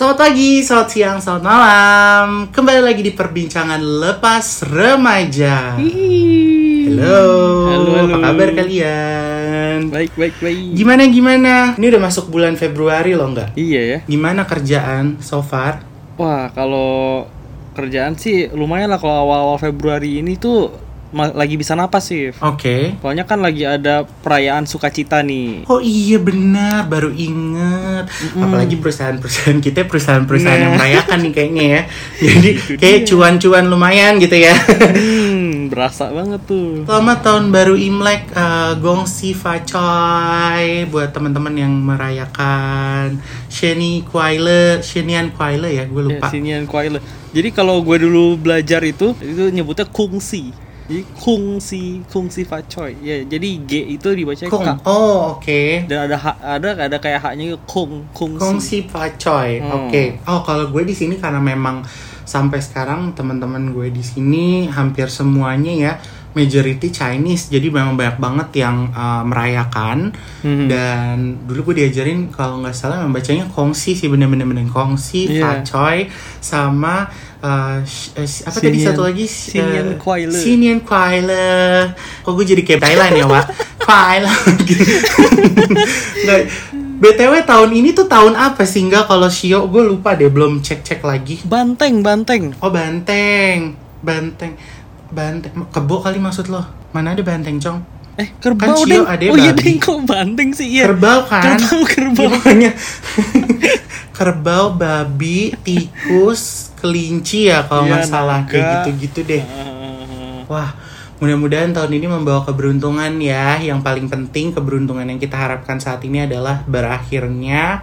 Selamat pagi, selamat siang, selamat malam. Kembali lagi di perbincangan lepas remaja. Halo. Halo, halo. Apa kabar kalian? Baik, baik, baik. Gimana gimana? Ini udah masuk bulan Februari loh nggak? Iya ya. Gimana kerjaan so far? Wah, kalau kerjaan sih lumayan lah kalau awal-awal Februari ini tuh lagi bisa napas sih. Oke. Soalnya kan lagi ada perayaan sukacita nih. Oh iya benar, baru inget. Apalagi perusahaan-perusahaan kita perusahaan-perusahaan yang Nah. merayakan nih kayaknya ya. Jadi kayak cuan-cuan lumayan gitu ya. Hmm, berasa banget tuh. Selamat tahun baru Imlek uh, Gongsi Facoy buat teman-teman yang merayakan Sheni Kuaile, Shenian Kuaile ya, gue lupa. sinian Kuaile. Jadi kalau gue dulu belajar itu, itu nyebutnya kungsi. Jadi kungsi, kungsi facoy. Ya, jadi G itu dibacanya Kung. K. Oh, oke. Dan ada H, ada ada kayak haknya kung, kungsi. Gongsi Facoy. Hmm. Oke. Oh, kalau gue di sini karena memang sampai sekarang teman-teman gue di sini hampir semuanya ya majority Chinese. Jadi memang banyak banget yang uh, merayakan Mhm. dan dulu gue diajarin kalau nggak salah membacanya kongsi sih bener-bener bener kongsi, Iya. Facoy sama uh, sh- eh, apa tadi Sinian- satu lagi Sinian Eh, Kuaile. Sinian Kuaile. Kok gue jadi kayak Thailand ya, Wak? Kuaile. Nggak, BTW tahun ini tuh tahun apa sih enggak kalau Shio gue lupa deh belum cek-cek lagi. Banteng, banteng. Oh banteng, banteng, banteng, kebo kali maksud lo? Mana ada banteng cong? Eh, kerbau Kan deng. Ada Oh iya deng, kok banteng sih? Iya. Kerbau kan? Kerbau, kerbau. Ya, pokoknya kerbau, babi, tikus, kelinci ya kalau Iya, nggak salah kayak gitu-gitu deh. Ah, Wah, mudah-mudahan tahun ini membawa keberuntungan ya. Yang paling penting keberuntungan yang kita harapkan saat ini adalah berakhirnya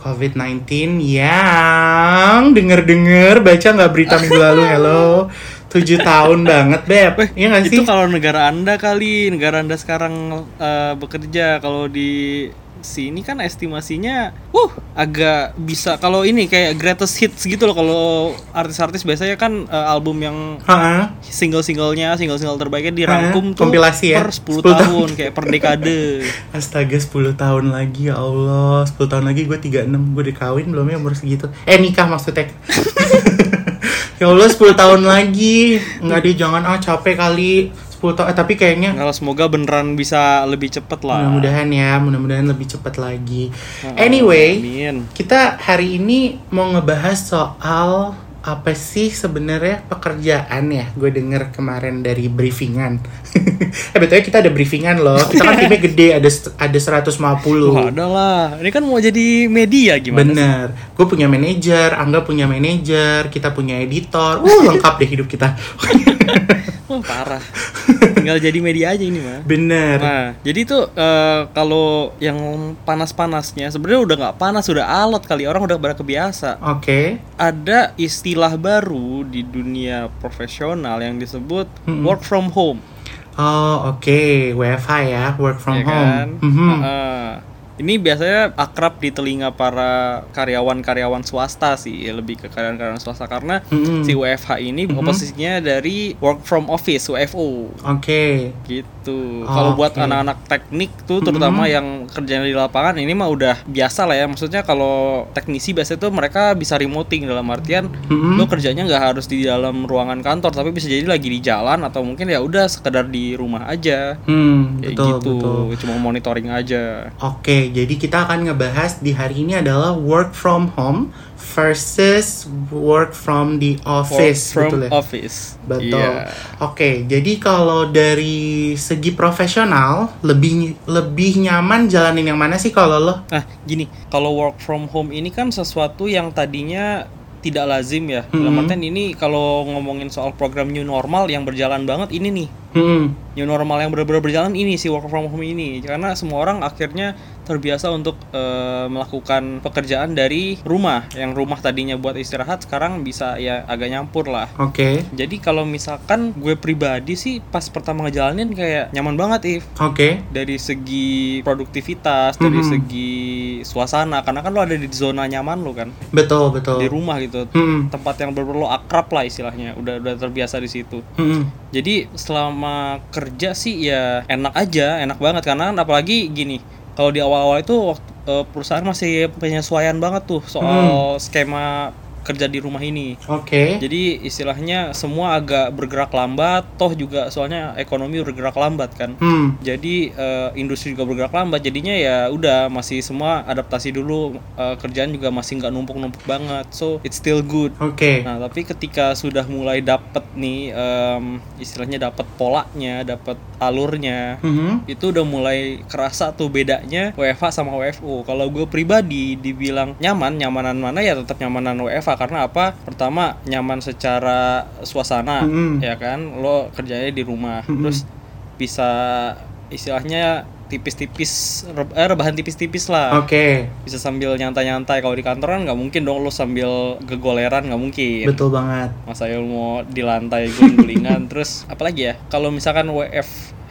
COVID-19 yang denger-denger baca nggak berita minggu lalu hello tujuh tahun banget beb. Weh, iya nggak sih? itu kalau negara anda kali, negara anda sekarang eh, bekerja kalau di sini kan estimasinya, uh agak bisa. Kalau ini kayak greatest hits gitu loh kalau artis-artis biasanya kan eh, album yang single-singlenya, single-single terbaiknya dirangkum tuh Kompilasi ya? per 10 10, tahun. tahun. kayak per dekade. Astaga 10 tahun lagi ya Allah. 10 tahun lagi gue 36 Gue udah kawin belum ya umur segitu. Eh nikah maksudnya Ya Allah 10 tahun lagi Enggak deh jangan ah capek kali 10 tahun eh, Tapi kayaknya Kalau semoga beneran bisa lebih cepet lah. Mudah-mudahan ya Mudah-mudahan lebih cepat lagi Ah, Anyway Amin. Kita hari ini mau ngebahas soal apa sih sebenarnya pekerjaan ya? Gue denger kemarin dari briefingan. eh betulnya kita ada briefingan loh. Kita kan timnya gede, ada ada 150. Wah, ada lah. Ini kan mau jadi media gimana sih? Bener. Gue punya manajer, Angga punya manajer, kita punya editor. Uh, lengkap deh hidup kita. Wah, parah. Tinggal jadi media aja ini mah. Bener. Nah, jadi tuh eh, kalau yang panas-panasnya sebenarnya udah nggak panas, udah alot kali orang udah pada kebiasa. Oke. Ada istilah baru di dunia profesional yang disebut Mm-mm. work from home. Oh, oke. WFH ya, work from ya home. kan? Mhm. Heeh. Ini biasanya akrab di telinga para karyawan-karyawan swasta sih, ya, lebih ke karyawan-karyawan swasta karena Mhm. si WFH ini Mhm. posisinya dari work from office WFO Oke. gitu. Oh, Kalau buat anak-anak teknik tuh terutama Mhm. yang kerjanya di lapangan ini mah udah biasa lah ya. Maksudnya kalau teknisi biasanya tuh mereka bisa remoting dalam artian Mhm. lo kerjanya nggak harus di dalam ruangan kantor tapi bisa jadi lagi di jalan atau mungkin ya udah sekedar di rumah aja. Hmm, Kayak betul, gitu, betul. cuma monitoring aja. Oke, jadi kita akan ngebahas di hari ini adalah work from home versus work from the office, Work from betul ya? office. Betul. Iya. Oke, jadi kalau dari segi profesional lebih lebih nyaman jalanin yang mana sih kalau lo? Nah, gini, kalau work from home ini kan sesuatu yang tadinya tidak lazim ya. Dalam Mhm. artian ini kalau ngomongin soal program new normal yang berjalan banget ini nih. Hmm, New normal yang benar-benar berjalan ini si work from home ini. Karena semua orang akhirnya terbiasa untuk eh, melakukan pekerjaan dari rumah. Yang rumah tadinya buat istirahat sekarang bisa ya agak nyampur lah. oke, Jadi kalau misalkan gue pribadi sih pas pertama ngejalanin kayak nyaman banget If oke, dari segi produktivitas, dari Mhm. segi suasana karena kan lo ada di zona nyaman lo kan betul betul. di rumah gitu. Hmm, Tempat yang bener-bener lo akrab lah istilahnya, udah udah terbiasa di situ. hmm, Jadi selama kerja sih ya enak aja, enak banget karena kan apalagi gini. Kalau di awal-awal itu waktu eh, perusahaan masih penyesuaian banget tuh soal skema kerja di rumah ini. Oke. Jadi istilahnya semua agak bergerak lambat, toh juga soalnya ekonomi bergerak lambat kan. Hmm. Jadi eh, industri juga bergerak lambat, jadinya ya udah masih semua adaptasi dulu, eh, kerjaan juga masih nggak numpuk-numpuk banget, so it's still good. Oke. Nah tapi ketika sudah mulai dapet nih em, istilahnya dapet polanya, dapet alurnya, Mhm. itu udah mulai kerasa tuh bedanya WFH sama WFO. Kalau gue pribadi dibilang nyaman, nyamanan mana ya tetap nyamanan WFH karena apa? Pertama nyaman secara suasana, Mm-mm. ya kan? Lo kerjanya di rumah, Mm-mm. terus bisa istilahnya tipis-tipis, eh, rebahan tipis-tipis lah. Oke. Bisa sambil nyantai-nyantai. Kalau di kantor kan nggak mungkin dong lo sambil gegoleran nggak mungkin Betul banget. masa ya mau di lantai guling-gulingan terus apalagi ya kalau misalkan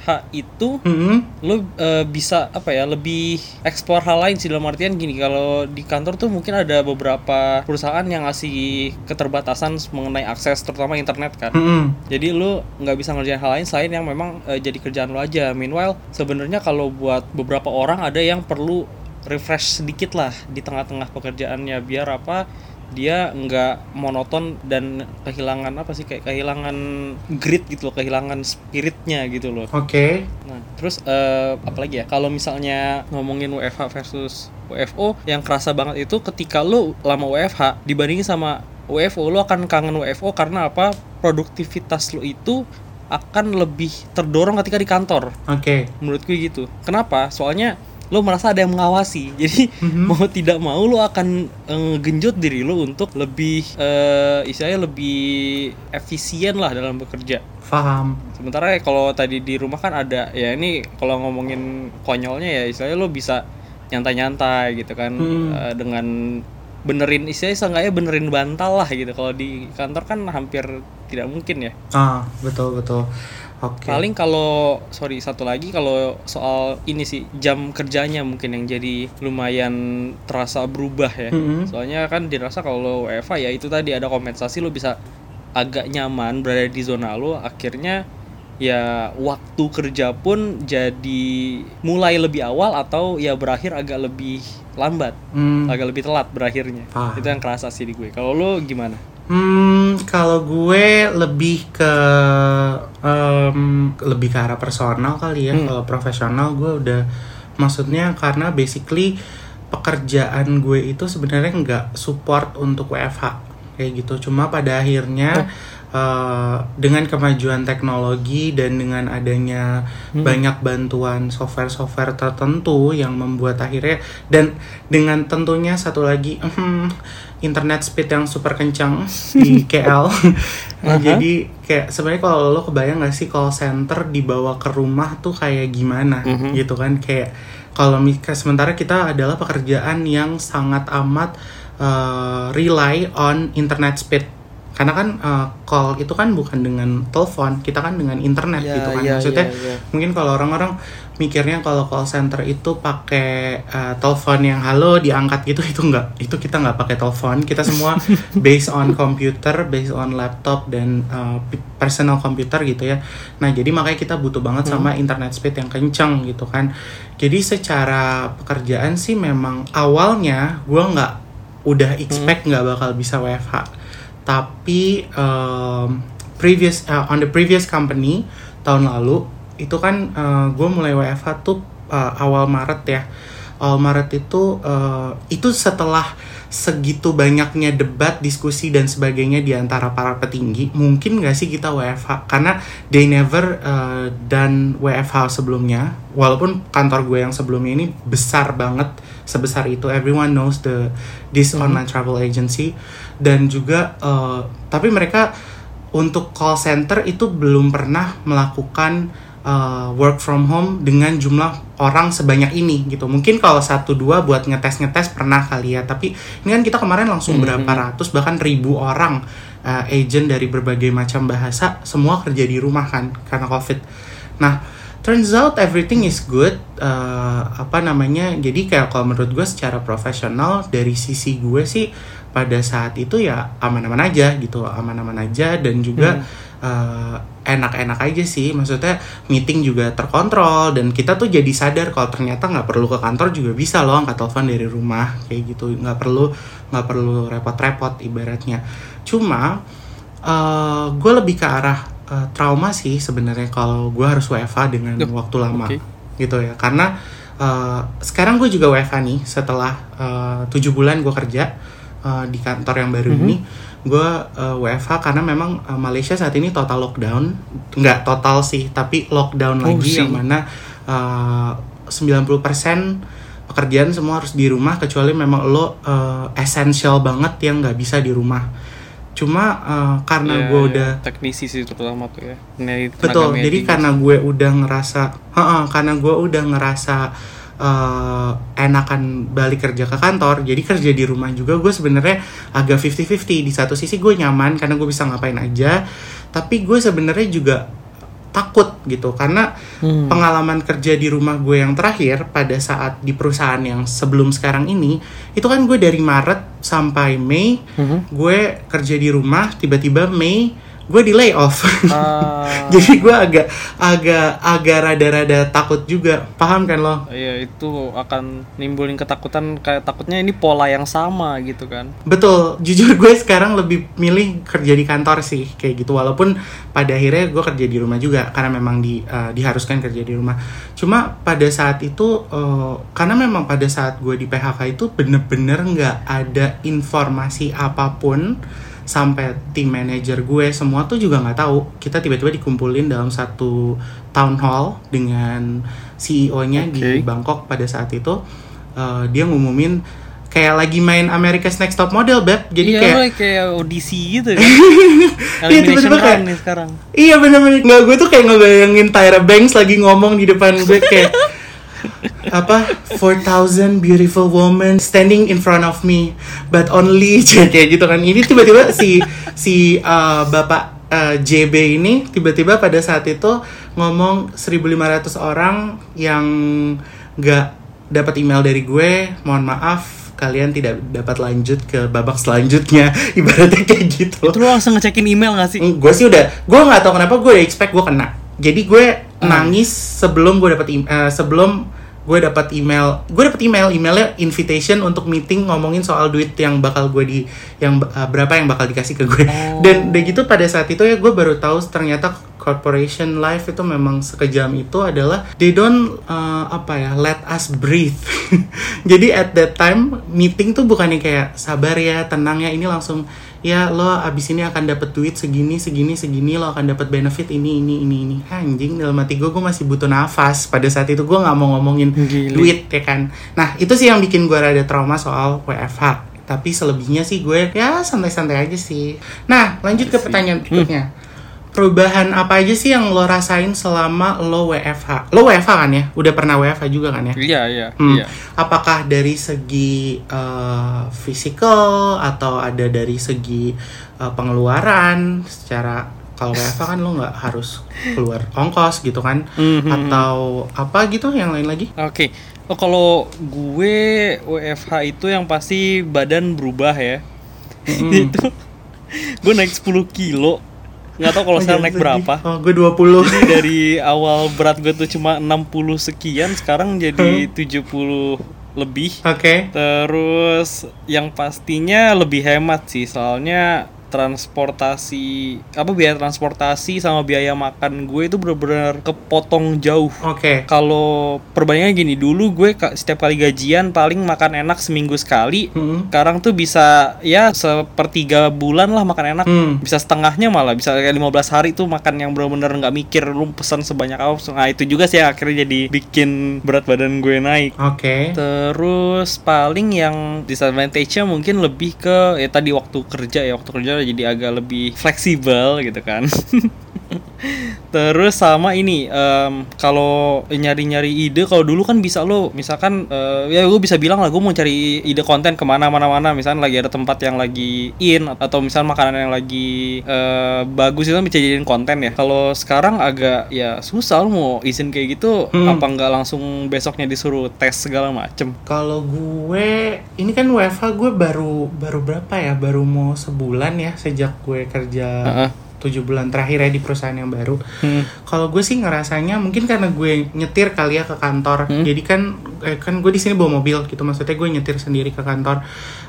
WFH itu Mhm. lu eh, bisa apa ya lebih explore hal lain sih dalam artian gini kalau di kantor tuh mungkin ada beberapa perusahaan yang ngasih keterbatasan mengenai akses terutama internet kan Mhm. jadi lu nggak bisa ngerjain hal lain selain yang memang eh, jadi kerjaan lu aja meanwhile sebenarnya kalau buat beberapa orang ada yang perlu refresh sedikit lah di tengah-tengah pekerjaannya biar apa dia nggak monoton dan kehilangan apa sih kayak kehilangan grit gitu loh kehilangan spiritnya gitu loh Oke. Nah, terus eh, apalagi ya? Kalau misalnya ngomongin WFH versus WFO, yang kerasa banget itu ketika lu lama WFH dibandingin sama WFO, lu akan kangen WFO karena apa? Produktivitas lu itu akan lebih terdorong ketika di kantor. Oke. Menurut gue gitu. Kenapa? Soalnya lu merasa ada yang mengawasi. Jadi Mhm. mau tidak mau lu akan eh, genjot diri lu untuk lebih eh, istilahnya lebih efisien lah dalam bekerja. Paham. Sementara ya kalau tadi di rumah kan ada ya ini kalau ngomongin konyolnya ya istilahnya lo bisa nyantai-nyantai gitu kan Hmm. eh, dengan benerin istilahnya seenggaknya benerin bantal lah gitu. Kalau di kantor kan hampir tidak mungkin ya. Ah, betul betul. Oke. Paling kalau sorry satu lagi kalau soal ini sih jam kerjanya mungkin yang jadi lumayan terasa berubah ya. Mhm. Soalnya kan dirasa kalau WFA ya itu tadi ada kompensasi lo bisa agak nyaman berada di zona lo akhirnya ya waktu kerja pun jadi mulai lebih awal atau ya berakhir agak lebih lambat, Hmm. agak lebih telat berakhirnya. Paham. Itu yang kerasa sih di gue. Kalau lo gimana? Hmm, kalau gue lebih ke em, lebih ke arah personal kali ya. Hmm. Kalau profesional gue udah maksudnya karena basically pekerjaan gue itu sebenarnya nggak support untuk WFH kayak gitu. Cuma pada akhirnya eh, dengan kemajuan teknologi dan dengan adanya banyak bantuan software-software tertentu yang membuat akhirnya dan dengan tentunya satu lagi hmm, internet speed yang super kencang di KL. Jadi kayak sebenarnya kalau lo kebayang gak sih call center dibawa ke rumah tuh kayak gimana Mhm. gitu kan kayak kalau sementara kita adalah pekerjaan yang sangat amat uh, rely on internet speed karena kan uh, call itu kan bukan dengan telepon kita kan dengan internet Ya, gitu kan. ya, maksudnya ya, ya. mungkin kalau orang-orang mikirnya kalau call center itu pakai uh, telepon yang halo diangkat gitu itu enggak itu kita nggak pakai telepon. Kita semua based on computer based on laptop dan uh, personal computer gitu ya. Nah jadi makanya kita butuh banget sama internet speed yang kencang gitu kan. Jadi secara pekerjaan sih memang awalnya gua nggak udah expect nggak bakal bisa WFH tapi um, previous uh, on the previous company tahun lalu itu kan gue mulai WFH tuh uh, awal Maret ya. Awal Maret itu uh, itu setelah segitu banyaknya debat diskusi dan sebagainya di antara para petinggi mungkin nggak sih kita WFH karena they never uh, done WFH sebelumnya. Walaupun kantor gue yang sebelumnya ini besar banget sebesar itu. Everyone knows the this online travel agency dan juga uh, tapi mereka untuk call center itu belum pernah melakukan uh, work from home dengan jumlah orang sebanyak ini gitu. Mungkin kalau satu dua buat ngetes ngetes pernah kali ya, tapi ini kan kita kemarin langsung berapa ratus bahkan ribu orang uh, agent dari berbagai macam bahasa semua kerja di rumah kan karena covid. Nah turns out everything is good. Uh, apa namanya? Jadi kayak kalau menurut gue secara profesional dari sisi gue sih pada saat itu ya aman-aman aja gitu, aman-aman aja dan juga eh, enak-enak aja sih. Maksudnya meeting juga terkontrol dan kita tuh jadi sadar kalau ternyata nggak perlu ke kantor juga bisa loh angkat telepon dari rumah kayak gitu. Nggak perlu nggak perlu repot-repot ibaratnya. Cuma eh gue lebih ke arah eh, trauma sih sebenarnya kalau gue harus WFA dengan Duh, waktu lama oke. gitu ya. Karena eh, sekarang gue juga WFA nih setelah tujuh bulan gue kerja eh, di kantor yang baru Mhm. ini gue eh, WFH karena memang eh, Malaysia saat ini total lockdown nggak total sih tapi lockdown Oh, lagi sih. yang mana eh, 90% pekerjaan semua harus di rumah kecuali memang lo eh, essential banget yang nggak bisa di rumah cuma eh, karena Ya, gue udah teknisi sih terutama tuh ya. Betul, jadi karena gue udah ngerasa, karena gue udah ngerasa eh, enakan balik kerja ke kantor, jadi kerja di rumah juga gue sebenarnya agak 50-50. Di satu sisi gue nyaman karena gue bisa ngapain aja, tapi gue sebenarnya juga takut gitu karena Hmm. pengalaman kerja di rumah gue yang terakhir pada saat di perusahaan yang sebelum sekarang ini itu kan gue dari Maret sampai Mei Mhm. gue kerja di rumah tiba-tiba Mei gue di layoff. Ah, jadi gue agak agak agak rada-rada takut juga. Paham kan lo? Iya itu akan nimbulin ketakutan. Kayak takutnya ini pola yang sama gitu kan. betul. Jujur gue sekarang lebih milih kerja di kantor sih kayak gitu. Walaupun pada akhirnya gue kerja di rumah juga karena memang di eh, diharuskan kerja di rumah. Cuma pada saat itu eh, karena memang pada saat gue di PHK itu bener-bener nggak ada informasi apa pun sampai tim manajer gue semua tuh juga nggak tahu kita tiba-tiba dikumpulin dalam satu town hall dengan CEO-nya di Oke. Bangkok pada saat itu Eh, dia ngumumin kayak lagi main America's Next Top Model beb jadi iya kayak lo kayak audisi gitu kan. Iya, tiba-tiba kayak- nih sekarang. Iya bener-bener nggak gue tuh kayak ngebayangin Tyra Banks lagi ngomong di depan gue kayak apa? 4,000 beautiful women standing in front of me but only kayak gitu kan. Ini tiba-tiba si si uh, bapak uh, JB ini tiba-tiba pada saat itu ngomong 1.500 orang yang nggak dapat email dari gue mohon maaf kalian tidak dapat lanjut ke babak selanjutnya. Ibaratnya kayak gitu. Itu lo langsung ngecekin email gak sih? gue sih udah gue nggak tahu kenapa gue udah expect gue kena. Jadi gue Hmm. nangis sebelum gue dapat im- eh, sebelum gue dapat email gue dapat email emailnya invitation untuk meeting ngomongin soal duit yang bakal gue di yang eh, berapa yang bakal dikasih ke gue Oh. dan udah gitu pada saat itu ya gue baru tahu ternyata corporation life itu memang sekejam itu adalah they don't eh, apa ya let us breathe jadi at that time meeting tuh bukannya kayak sabar ya tenang ya ini langsung ya lo abis ini akan dapat duit segini segini segini lo akan dapat benefit ini ini ini ini. Anjing dalam hati gue gue masih butuh nafas pada saat itu. Gue nggak mau ngomongin Gile. duit ya kan? Nah itu sih yang bikin gue rada trauma soal WFH tapi selebihnya sih gue ya santai-santai aja sih. Nah lanjut ke pertanyaan berikutnya perubahan apa aja sih yang lo rasain selama lo WFH lo WFH kan ya udah pernah WFH juga kan ya Iya iya Hmm. iya. Apakah dari segi physical atau ada dari segi eh, pengeluaran secara kalau WFH kan lo nggak harus keluar ongkos gitu kan Mhm. atau apa gitu yang lain lagi? Oke. Oh kalau gue WFH itu yang pasti badan berubah ya. itu gue naik 10 kilo. Nggak tahu kalau Oh, sekarang jangan naik sedih. berapa. Oh, gue 20. Jadi dari awal berat gue tuh cuma 60 sekian, sekarang jadi 70 lebih. Oke. Terus yang pastinya lebih hemat sih, soalnya transportasi apa biaya transportasi sama biaya makan gue itu bener-bener kepotong jauh. Oke. Kalau perbandingannya gini, dulu gue setiap kali gajian paling makan enak seminggu sekali. Hmm. Sekarang tuh bisa ya sepertiga bulan lah makan enak. Hmm. Bisa setengahnya malah, bisa kayak 15 hari tuh makan yang bener-bener nggak mikir lu pesan sebanyak apa. Nah, itu juga sih yang akhirnya jadi bikin berat badan gue naik. Oke. Terus paling yang disadvantage-nya mungkin lebih ke ya tadi waktu kerja ya waktu kerja jadi agak lebih fleksibel gitu kan. Terus sama ini em, kalau nyari-nyari ide kalau dulu kan bisa lo misalkan eh, ya gue bisa bilang lah gue mau cari ide konten ke mana mana mana misalkan lagi ada tempat yang lagi in atau misal makanan yang lagi eh, bagus itu kan bisa jadiin konten ya. Kalau sekarang agak ya susah lo mau izin kayak gitu Hmm. apa nggak langsung besoknya disuruh tes segala macem. Kalau gue ini kan WFH gue baru baru berapa ya? Baru mau sebulan ya sejak gue kerja tujuh bulan terakhir ya di perusahaan yang baru. Hmm. Kalau gue sih ngerasanya mungkin karena gue nyetir kali ya ke kantor. Hmm. Jadi kan eh, kan gue di sini bawa mobil gitu maksudnya gue nyetir sendiri ke kantor.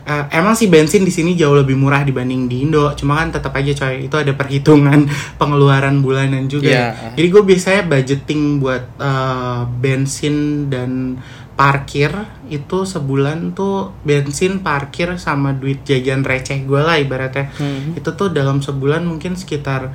Eh, emang sih bensin di sini jauh lebih murah dibanding di Indo. Cuma kan tetap aja coy itu ada perhitungan pengeluaran bulanan juga. Iya. Jadi gue biasanya budgeting buat eh, bensin dan parkir itu sebulan tuh bensin parkir sama duit jajan receh gue lah ibaratnya. Hmm. itu tuh dalam sebulan mungkin sekitar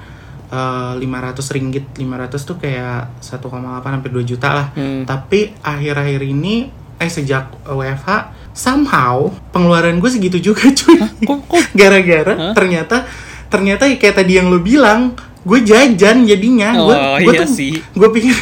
eh, 500 ringgit. 500 tuh kayak 1,8 sampai 2 juta lah. Hmm. tapi akhir-akhir ini eh sejak WFH somehow pengeluaran gue segitu juga cuy. Gara-gara ternyata ternyata kayak tadi yang lo bilang gue jajan jadinya. Gue Oh, gue iya tuh sih. gue pikir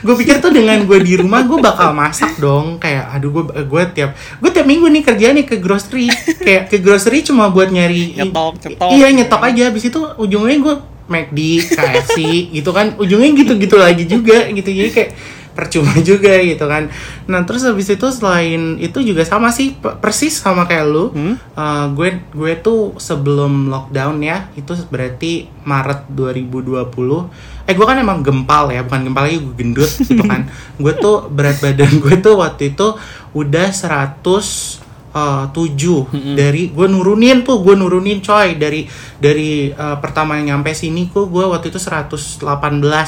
gue pikir tuh dengan gue di rumah gue bakal masak dong. Kayak aduh gue gue tiap gue tiap minggu nih kerja nih ke grocery. Kayak ke grocery cuma buat nyari Nyetok, nyetok. iya nyetok aja. Habis itu ujungnya gue McD KFC gitu kan. Ujungnya gitu gitu lagi juga gitu. Jadi kayak percuma juga gitu kan. Nah terus habis itu selain itu juga sama sih pe- persis sama kayak lu. Hmm? Uh, gue gue tuh sebelum lockdown ya itu berarti Maret 2020 eh gue kan emang gempal ya bukan gempal lagi gue gendut gitu kan. Gue tuh berat badan gue tuh waktu itu udah 107 dari gue nurunin tuh gue nurunin coy dari dari uh, pertama yang nyampe sini kok gue waktu itu 118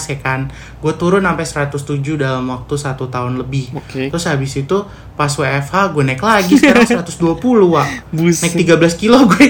ya kan gue turun sampai 107 dalam waktu satu tahun lebih Oke. terus habis itu pas WFH gue naik lagi sekarang 120 wah Buset. naik 13 kilo gue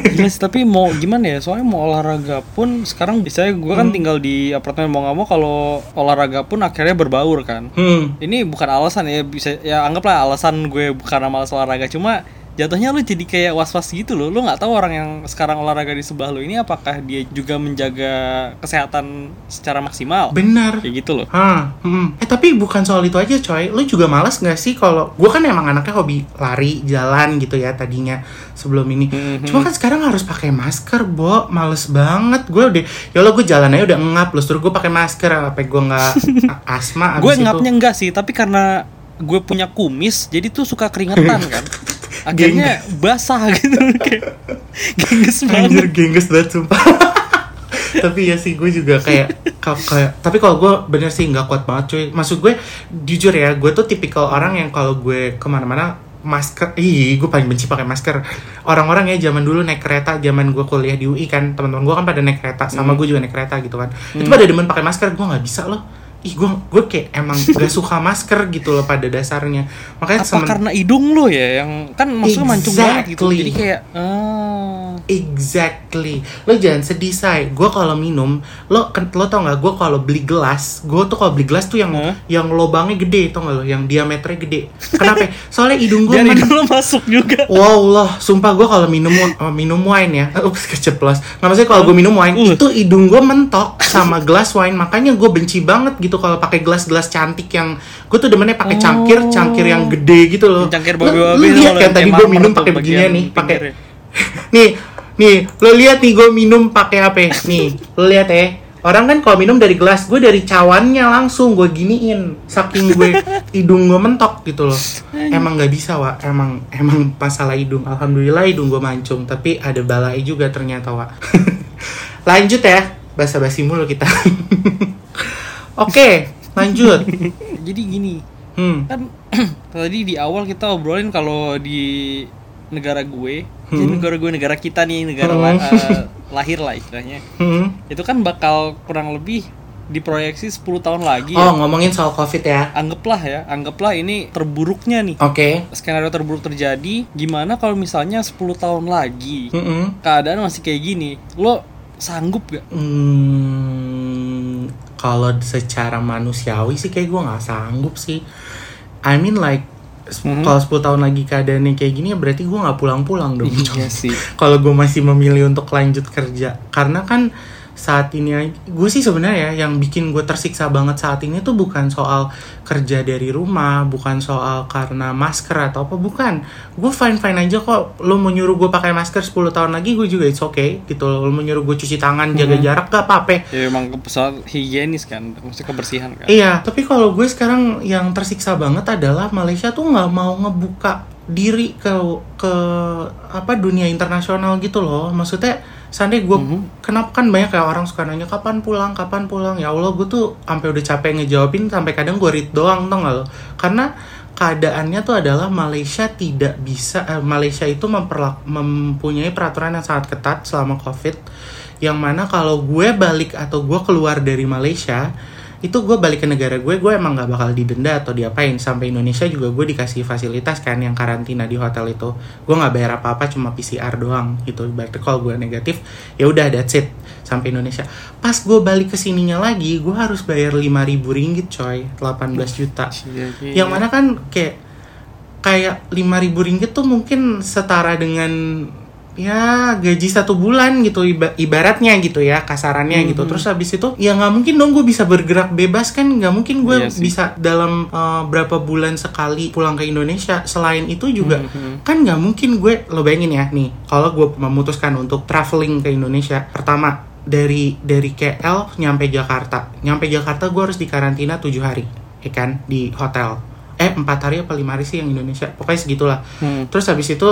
Gila sih, tapi mau gimana ya? Soalnya mau olahraga pun sekarang biasanya gue Hmm. kan tinggal di apartemen mau nggak mau kalau olahraga pun akhirnya berbaur kan. hmm. Ini bukan alasan ya bisa ya anggaplah alasan gue karena malas olahraga cuma jatuhnya lu jadi kayak was-was gitu loh. Lu nggak tahu orang yang sekarang olahraga di sebelah lu ini apakah dia juga menjaga kesehatan secara maksimal. benar Kayak gitu loh. Hah, hmm. eh tapi bukan soal itu aja coy Lu juga malas gak sih kalau Gue kan emang anaknya hobi lari, jalan gitu ya tadinya sebelum ini Mhm. Cuma kan sekarang harus pakai masker, Bo Males banget Gue udah, ya Allah gue jalan aja udah ngap Terus terus gue pakai masker Apa gue gak asma gue itu. ngapnya enggak sih, tapi karena gue punya kumis, jadi tuh suka keringetan kan. Akhirnya basah gitu kayak gengges Anjir banget. gengges banget sumpah. Tapi ya sih gue juga kayak ka- kayak tapi kalau gue bener sih nggak kuat banget cuy. Maksud gue jujur ya gue tuh tipikal orang yang kalau gue ke mana-mana masker ih gue paling benci pakai masker. Orang-orang ya zaman dulu naik kereta zaman gue kuliah di UI kan teman-teman gue kan pada naik kereta sama gue juga naik kereta gitu kan. Itu pada demen pakai masker gue nggak bisa loh ih gue gue kayak emang gak suka masker gitu loh pada dasarnya makanya Apa semen- karena hidung lo ya yang kan maksudnya mancung banget gitu. Exactly. Jadi kayak ah Exactly. Lo jangan sedih say. Gue kalau minum, lo lo tau nggak? Gue kalau beli gelas, gue tuh kalau beli gelas tuh yang Hah? yang lobangnya gede, tau nggak lo? Yang diameternya gede. Kenapa? Soalnya hidung gue biar hidung lo masuk juga. Wow lah, sumpah gue kalau minum eh, minum wine ya, ups keceplos. Nggak maksudnya kalau gue minum wine Uh. itu hidung gue mentok sama gelas wine, makanya gue benci banget gitu kalau pakai gelas-gelas cantik yang gue tuh demennya pakai cangkir, Oh. cangkir yang gede gitu loh. Cangkir Lo- babi-babi lo tuh lihat kan tadi gue minum pakai beginian bagian nih, pakai nih, nih, lo lihat nih gue minum pakai apa? Nih, lo lihat ya. Orang kan kalau minum dari gelas, gue dari cawannya langsung gue giniin, saking gue hidung gue mentok gitu loh. Emang nggak bisa wa, emang emang masalah hidung. Alhamdulillah hidung gue mancung, tapi ada balai juga ternyata wa. Lanjut ya, basa-basi mulu kita. Oke, lanjut. Jadi gini, Hmm, kan tadi di awal kita obrolin kalau di negara gue, jadi Hmm. negara gue negara kita nih negara Hmm. la- eh, lahir lah istilahnya. hmm. Itu kan bakal kurang lebih diproyeksi 10 tahun lagi Oh ya. ngomongin soal covid ya. Anggaplah ya, anggaplah ini terburuknya nih. Oke. Skenario terburuk terjadi, gimana kalau misalnya 10 tahun lagi Hmm. keadaan masih kayak gini, lo sanggup gak? Hmm, kalau secara manusiawi sih kayak gue nggak sanggup sih. I mean like Mhm. kalau 10 tahun lagi keadaannya kayak gini ya berarti gue nggak pulang-pulang dong. Iya sih. kalau gue masih memilih untuk lanjut kerja karena kan saat ini gue sih sebenarnya ya, yang bikin gue tersiksa banget saat ini tuh bukan soal kerja dari rumah bukan soal karena masker atau apa bukan gue fine fine aja kok lo mau nyuruh gue pakai masker 10 tahun lagi gue juga it's okay gitu lo mau nyuruh gue cuci tangan jaga Mhm. jarak gak apa-apa Ya emang soal higienis kan, maksudnya kebersihan kan. Iya, tapi kalau gue sekarang yang tersiksa banget adalah Malaysia tuh nggak mau ngebuka diri ke ke apa dunia internasional gitu loh. Maksudnya Seandainya gue, Mhm. kenapa kan banyak kayak orang suka nanya kapan pulang, kapan pulang. Ya Allah, gue tuh sampai udah capek ngejawabin, sampai kadang gue read doang, tau gak lo? Karena keadaannya tuh adalah Malaysia tidak bisa, eh, Malaysia itu memperlak- mempunyai peraturan yang sangat ketat selama COVID. Yang mana kalau gue balik atau gue keluar dari Malaysia, itu gue balik ke negara gue, gue emang gak bakal didenda atau diapain. Sampai Indonesia juga gue dikasih fasilitas kan yang karantina di hotel itu. Gue nggak bayar apa-apa, cuma PCR doang gitu. Berarti kalau gue negatif, ya udah that's it sampai Indonesia. Pas gue balik ke sininya lagi, gue harus bayar 5.000 ringgit coy, 18 juta. Iya, Yang mana kan kayak kayak 5.000 ringgit tuh mungkin setara dengan ya gaji satu bulan gitu iba- ibaratnya gitu ya kasarannya Mhm. gitu terus habis itu ya nggak mungkin dong gue bisa bergerak bebas kan nggak mungkin gue Iya sih. bisa dalam uh, berapa bulan sekali pulang ke Indonesia selain itu juga Mhm. kan nggak mungkin gue lo bayangin ya nih kalau gue memutuskan untuk traveling ke Indonesia pertama dari dari KL nyampe Jakarta nyampe Jakarta gue harus dikarantina tujuh hari ya kan di hotel eh empat hari apa lima hari sih yang Indonesia. Pokoknya segitulah. Hmm. terus habis itu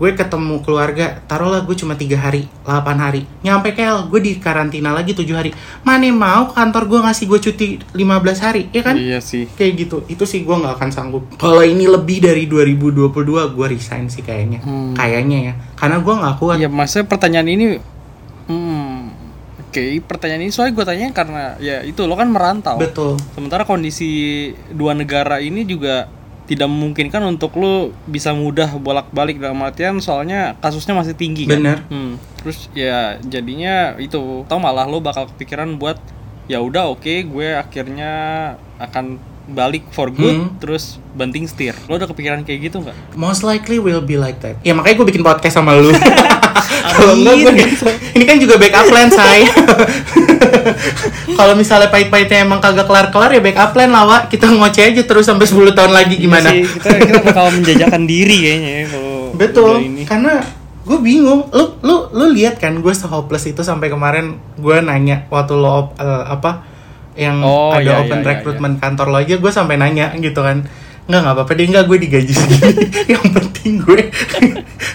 gue ketemu keluarga taruhlah gue cuma tiga hari 8 hari. Nyampe KL gue di karantina lagi tujuh hari. Mana mau kantor gue ngasih gue cuti 15 hari ya kan? Iya sih. kayak gitu. Itu sih gue nggak akan sanggup. Kalau ini lebih dari 2022 gue resign sih kayaknya. Hmm. kayaknya ya. Karena gue nggak kuat. Ya maksudnya pertanyaan ini Oke, pertanyaan ini soalnya gue tanya karena ya itu lo kan merantau. betul Sementara kondisi dua negara ini juga tidak memungkinkan untuk lo bisa mudah bolak-balik dalam artian soalnya kasusnya masih tinggi kan. Bener. Hmm. Terus ya jadinya itu tau malah lo bakal kepikiran buat ya udah oke gue akhirnya akan balik for good Hmm. terus banting setir. Lo udah kepikiran kayak gitu nggak? most likely will be like that ya makanya gue bikin podcast sama lu kalau enggak gue Amin. ini kan juga backup plan say kalau misalnya pahit-pahitnya emang kagak kelar-kelar ya backup plan lah Wak. kita ngoceh aja terus sampai 10 tahun lagi gimana Iya sih, kita kita bakal menjajakan diri kayaknya ya kalau Betul, ini. karena gue bingung. Lu lu lu lihat kan gue se-hopeless itu sampai kemarin gue nanya waktu lo op- eh, apa yang Oh, ada iya, open iya, iya, recruitment kantor lo aja gue sampai nanya gitu kan. Enggak nggak apa-apa deh enggak gue digaji segini. yang penting gue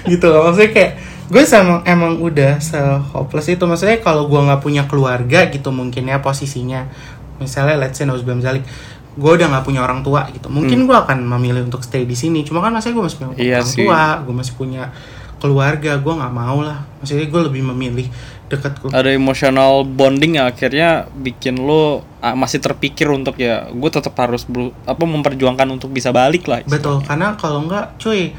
gitu loh. Maksudnya kayak gue sama emang udah se-hopeless itu. Maksudnya kalau gue nggak punya keluarga gitu mungkin ya posisinya. Misalnya let's say Nauzubam Zalik gue udah nggak punya orang tua gitu. Mungkin gue akan memilih untuk stay di sini. Cuma kan maksudnya gue masih punya Hmm. Iya orang sih. tua gue masih punya keluarga gue nggak mau lah. Maksudnya gue lebih memilih deket ke ada emotional bonding yang akhirnya bikin lo ah, masih terpikir untuk ya gue tetap harus apa memperjuangkan untuk bisa balik lah betul karena kalau nggak cuy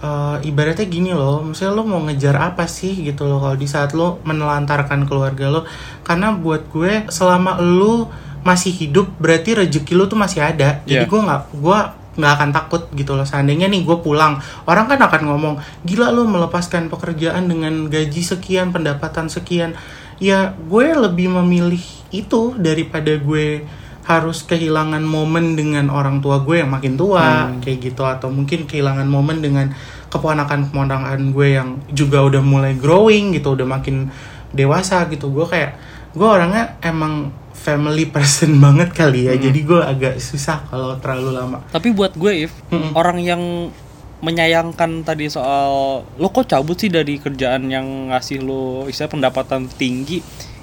eh, ibaratnya gini loh misalnya lo mau ngejar apa sih gitu loh kalau di saat lo menelantarkan keluarga lo. Karena buat gue selama lo masih hidup berarti rezeki lo tuh masih ada. Jadi Iya. gue nggak gue nggak akan takut gitu loh. Seandainya nih gue pulang orang kan akan ngomong gila lo melepaskan pekerjaan dengan gaji sekian pendapatan sekian. Ya gue lebih memilih itu daripada gue harus kehilangan momen dengan orang tua gue yang makin tua kayak gitu. Atau mungkin kehilangan momen dengan keponakan keponakan gue yang juga udah mulai growing gitu udah makin dewasa gitu. Gue kayak gue orangnya emang family person banget kali ya. Jadi gue agak susah kalau terlalu lama. Tapi buat gue if Mm-mm. orang yang menyayangkan tadi soal lo kok cabut sih dari kerjaan yang ngasih lo istilah pendapatan tinggi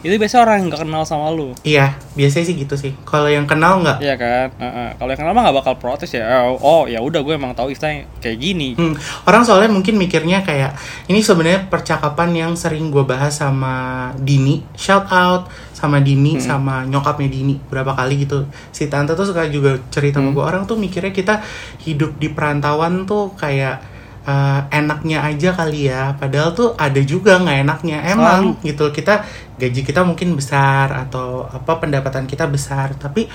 itu biasanya orang yang nggak kenal sama lo iya biasanya sih gitu sih. Kalau yang kenal nggak? Iya kan? Heeh. kalau yang kenal mah nggak bakal protes ya. Oh ya udah gue emang tahu istilahnya kayak gini. Hmm, orang soalnya mungkin mikirnya kayak ini sebenarnya percakapan yang sering gue bahas sama Dini, shout out sama Dini sama nyokapnya Dini berapa kali gitu. Si tante tuh suka juga cerita sama gue orang tuh mikirnya kita hidup di perantauan tuh kayak eh, enaknya aja kali ya. Padahal tuh ada juga nggak enaknya emang gitu. Kita gaji kita mungkin besar atau apa pendapatan kita besar, tapi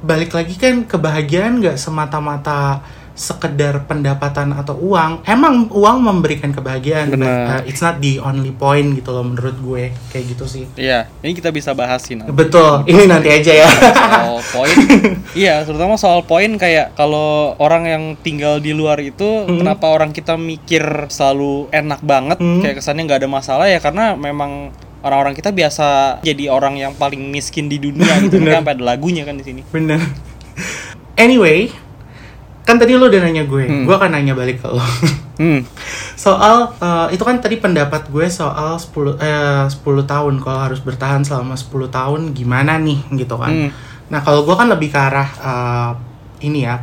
balik lagi kan kebahagiaan nggak semata-mata sekedar pendapatan atau uang emang uang memberikan kebahagiaan. But, Benar. uh, it's not the only point gitu loh menurut gue kayak gitu sih. Iya ini kita bisa bahasin nanti. betul ini nanti aja ya. Soal poin iya terutama soal poin kayak kalau orang yang tinggal di luar itu kenapa orang kita mikir selalu enak banget? Hmm. kayak kesannya nggak ada masalah ya karena memang orang-orang kita biasa jadi orang yang paling miskin di dunia gitu. Bener. Makanya sampai ada lagunya kan di sini. Bener. Anyway kan tadi lo udah nanya gue Hmm. gue akan nanya balik ke lo Hmm. Soal eh, itu kan tadi pendapat gue soal 10 eh 10 tahun kalau harus bertahan selama 10 tahun gimana nih gitu kan. Hmm. Nah, kalau gue kan lebih ke arah eh, ini ya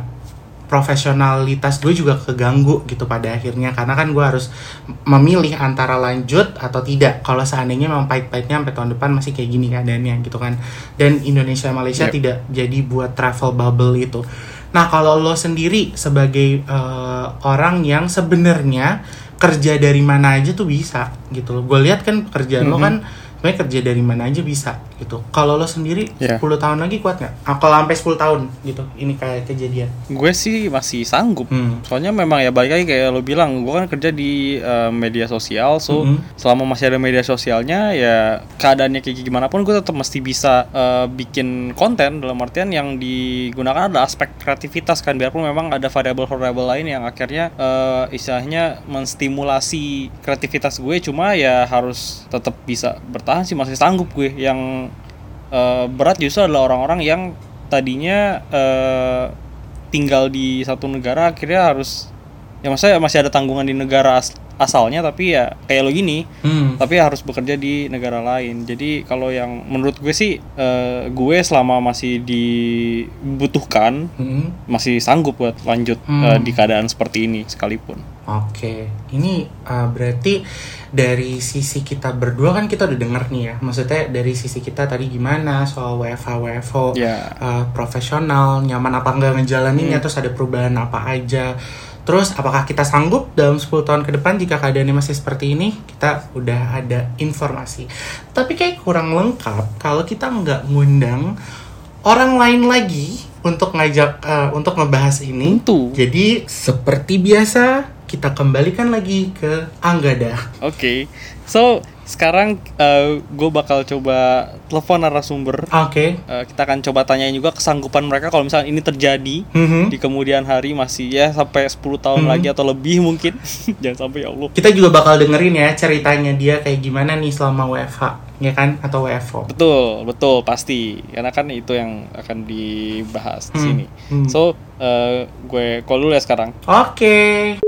profesionalitas gue juga keganggu gitu pada akhirnya karena kan gue harus memilih antara lanjut atau tidak kalau seandainya memang pahit-pahitnya sampai tahun depan masih kayak gini keadaannya gitu kan dan Indonesia Malaysia Yep. tidak jadi buat travel bubble itu nah kalau lo sendiri sebagai eh, orang yang sebenarnya kerja dari mana aja tuh bisa gitu loh gue lihat kan pekerjaan lo Mhm. kan sebenarnya kerja dari mana aja bisa gitu kalau lo sendiri Iya. 10 tahun lagi kuat nggak? Ah, kalau sampai 10 tahun gitu ini kayak kejadian Gue sih masih sanggup. Hmm. Soalnya memang ya balik lagi kayak lo bilang, gue kan kerja di eh, media sosial, so Mhm. selama masih ada media sosialnya ya keadaannya kayak gimana pun gue tetap mesti bisa eh, bikin konten dalam artian yang digunakan adalah aspek kreativitas kan biarpun memang ada variabel-variabel lain yang akhirnya eh, istilahnya menstimulasi kreativitas gue cuma ya harus tetap bisa bertahan sih masih sanggup gue yang eh, berat justru adalah orang-orang yang tadinya eh, tinggal di satu negara akhirnya harus ya maksudnya masih ada tanggungan di negara as- asalnya tapi ya kayak lo gini Hmm. tapi harus bekerja di negara lain jadi kalau yang menurut gue sih eh, gue selama masih dibutuhkan Hmm. masih sanggup buat lanjut Hmm. eh, di keadaan seperti ini sekalipun Oke, ini uh, berarti dari sisi kita berdua kan kita udah denger nih ya. Maksudnya dari sisi kita tadi gimana soal WFH WFO ya uh, profesional, nyaman apa enggak ngejalaninnya, terus ada perubahan apa aja. Terus apakah kita sanggup dalam 10 tahun ke depan jika keadaannya masih seperti ini? Kita udah ada informasi. Tapi kayak kurang lengkap kalau kita nggak ngundang orang lain lagi untuk ngajak uh, untuk ngebahas ini. tentu Jadi seperti biasa kita kembalikan lagi ke Anggada. oke so sekarang gue bakal coba telepon narasumber Oke. Eh, kita akan coba tanyain juga kesanggupan mereka kalau misalnya ini terjadi Mhm. di kemudian hari masih ya sampai 10 tahun Hmm. lagi atau lebih mungkin jangan sampai ya Allah Kita juga bakal dengerin ya ceritanya dia kayak gimana nih selama WFH, ya kan? Atau WFO. betul betul pasti karena kan itu yang akan dibahas di Hmm, sini hmm. so eh, gue call dulu ya sekarang Oke.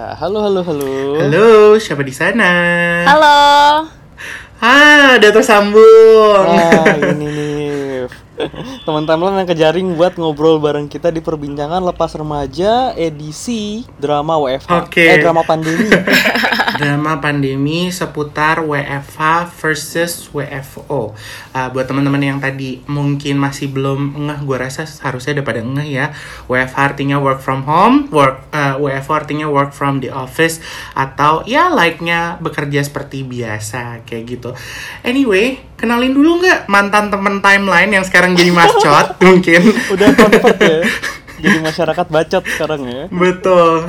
Ya halo halo halo Halo, siapa di sana? Halo. Ah, udah tersambung. Nah, ini teman-teman yang kejaring buat ngobrol bareng kita di perbincangan lepas remaja edisi drama WFH Oke. eh drama pandemi Drama pandemi seputar WFH versus WFO. Ah, buat teman-teman yang tadi mungkin masih belum ngeh, gue rasa harusnya udah pada ngeh ya. WFH artinya work from home, work ah, WFO artinya work from the office atau ya like-nya bekerja seperti biasa kayak gitu. Anyway, kenalin dulu nggak mantan temen timeline yang sekarang jadi mascot mungkin. udah convert ya jadi masyarakat bacot sekarang ya Betul.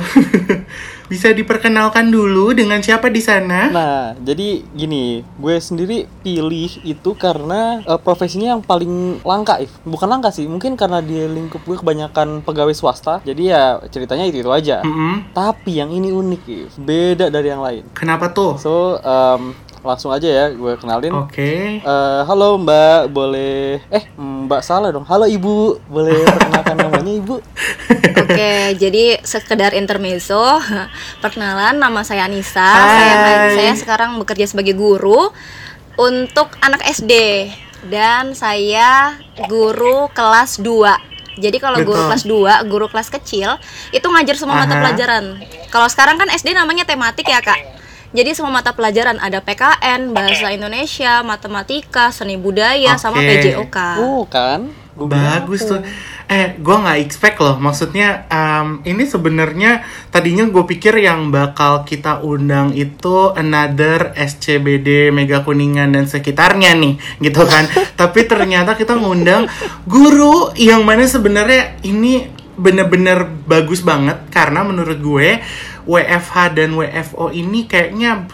Bisa diperkenalkan dulu dengan siapa di sana? Nah, jadi gini, gue sendiri pilih itu karena eh, profesinya yang paling langka, If. Bukan langka sih, mungkin karena di lingkup gue kebanyakan pegawai swasta. Jadi ya ceritanya itu itu aja. Mm-mm. Tapi yang ini unik, If. Beda dari yang lain. Kenapa tuh? So, em, langsung aja ya gue kenalin. Oke. Eh, halo Mbak, boleh eh Mbak salah dong. Halo Ibu, boleh perkenalkan namanya Ibu? Oke, jadi sekedar intermezzo. Perkenalan, nama saya Anissa. Hai. Saya saya sekarang bekerja sebagai guru untuk anak SD dan saya guru kelas 2. Jadi kalau guru Betul. kelas 2, guru kelas kecil itu ngajar semua mata pelajaran. Kalau sekarang kan SD namanya tematik ya, Kak. Jadi semua mata pelajaran ada PKN, bahasa Indonesia, matematika, seni budaya, sama Oke. PJOK. Oh, kan? Gua Bagus tuh. Eh, gue nggak expect loh. Maksudnya em, ini sebenarnya tadinya gue pikir yang bakal kita undang itu another SCBD Mega Kuningan dan sekitarnya nih, gitu kan. Tapi ternyata kita ngundang guru yang mana sebenarnya ini bener-bener bagus banget karena menurut gue WFH dan WFO ini kayaknya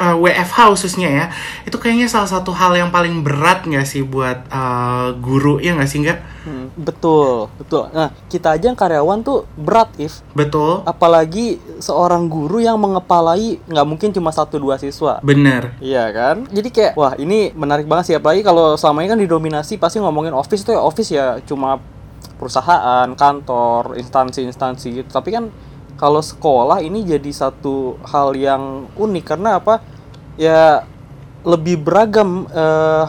uh, WFH khususnya ya itu kayaknya salah satu hal yang paling berat nggak sih buat uh, guru ya nggak sih nggak Hmm, betul, betul. Nah, kita aja yang karyawan tuh berat, if. betul Apalagi seorang guru yang mengepalai nggak mungkin cuma satu dua siswa. bener Iya kan? Jadi kayak wah ini menarik banget sih apalagi kalau selama ini kan didominasi pasti ngomongin office tuh ya office ya cuma perusahaan, kantor, instansi-instansi gitu. Tapi kan kalau sekolah ini jadi satu hal yang unik karena apa? Ya lebih beragam eh,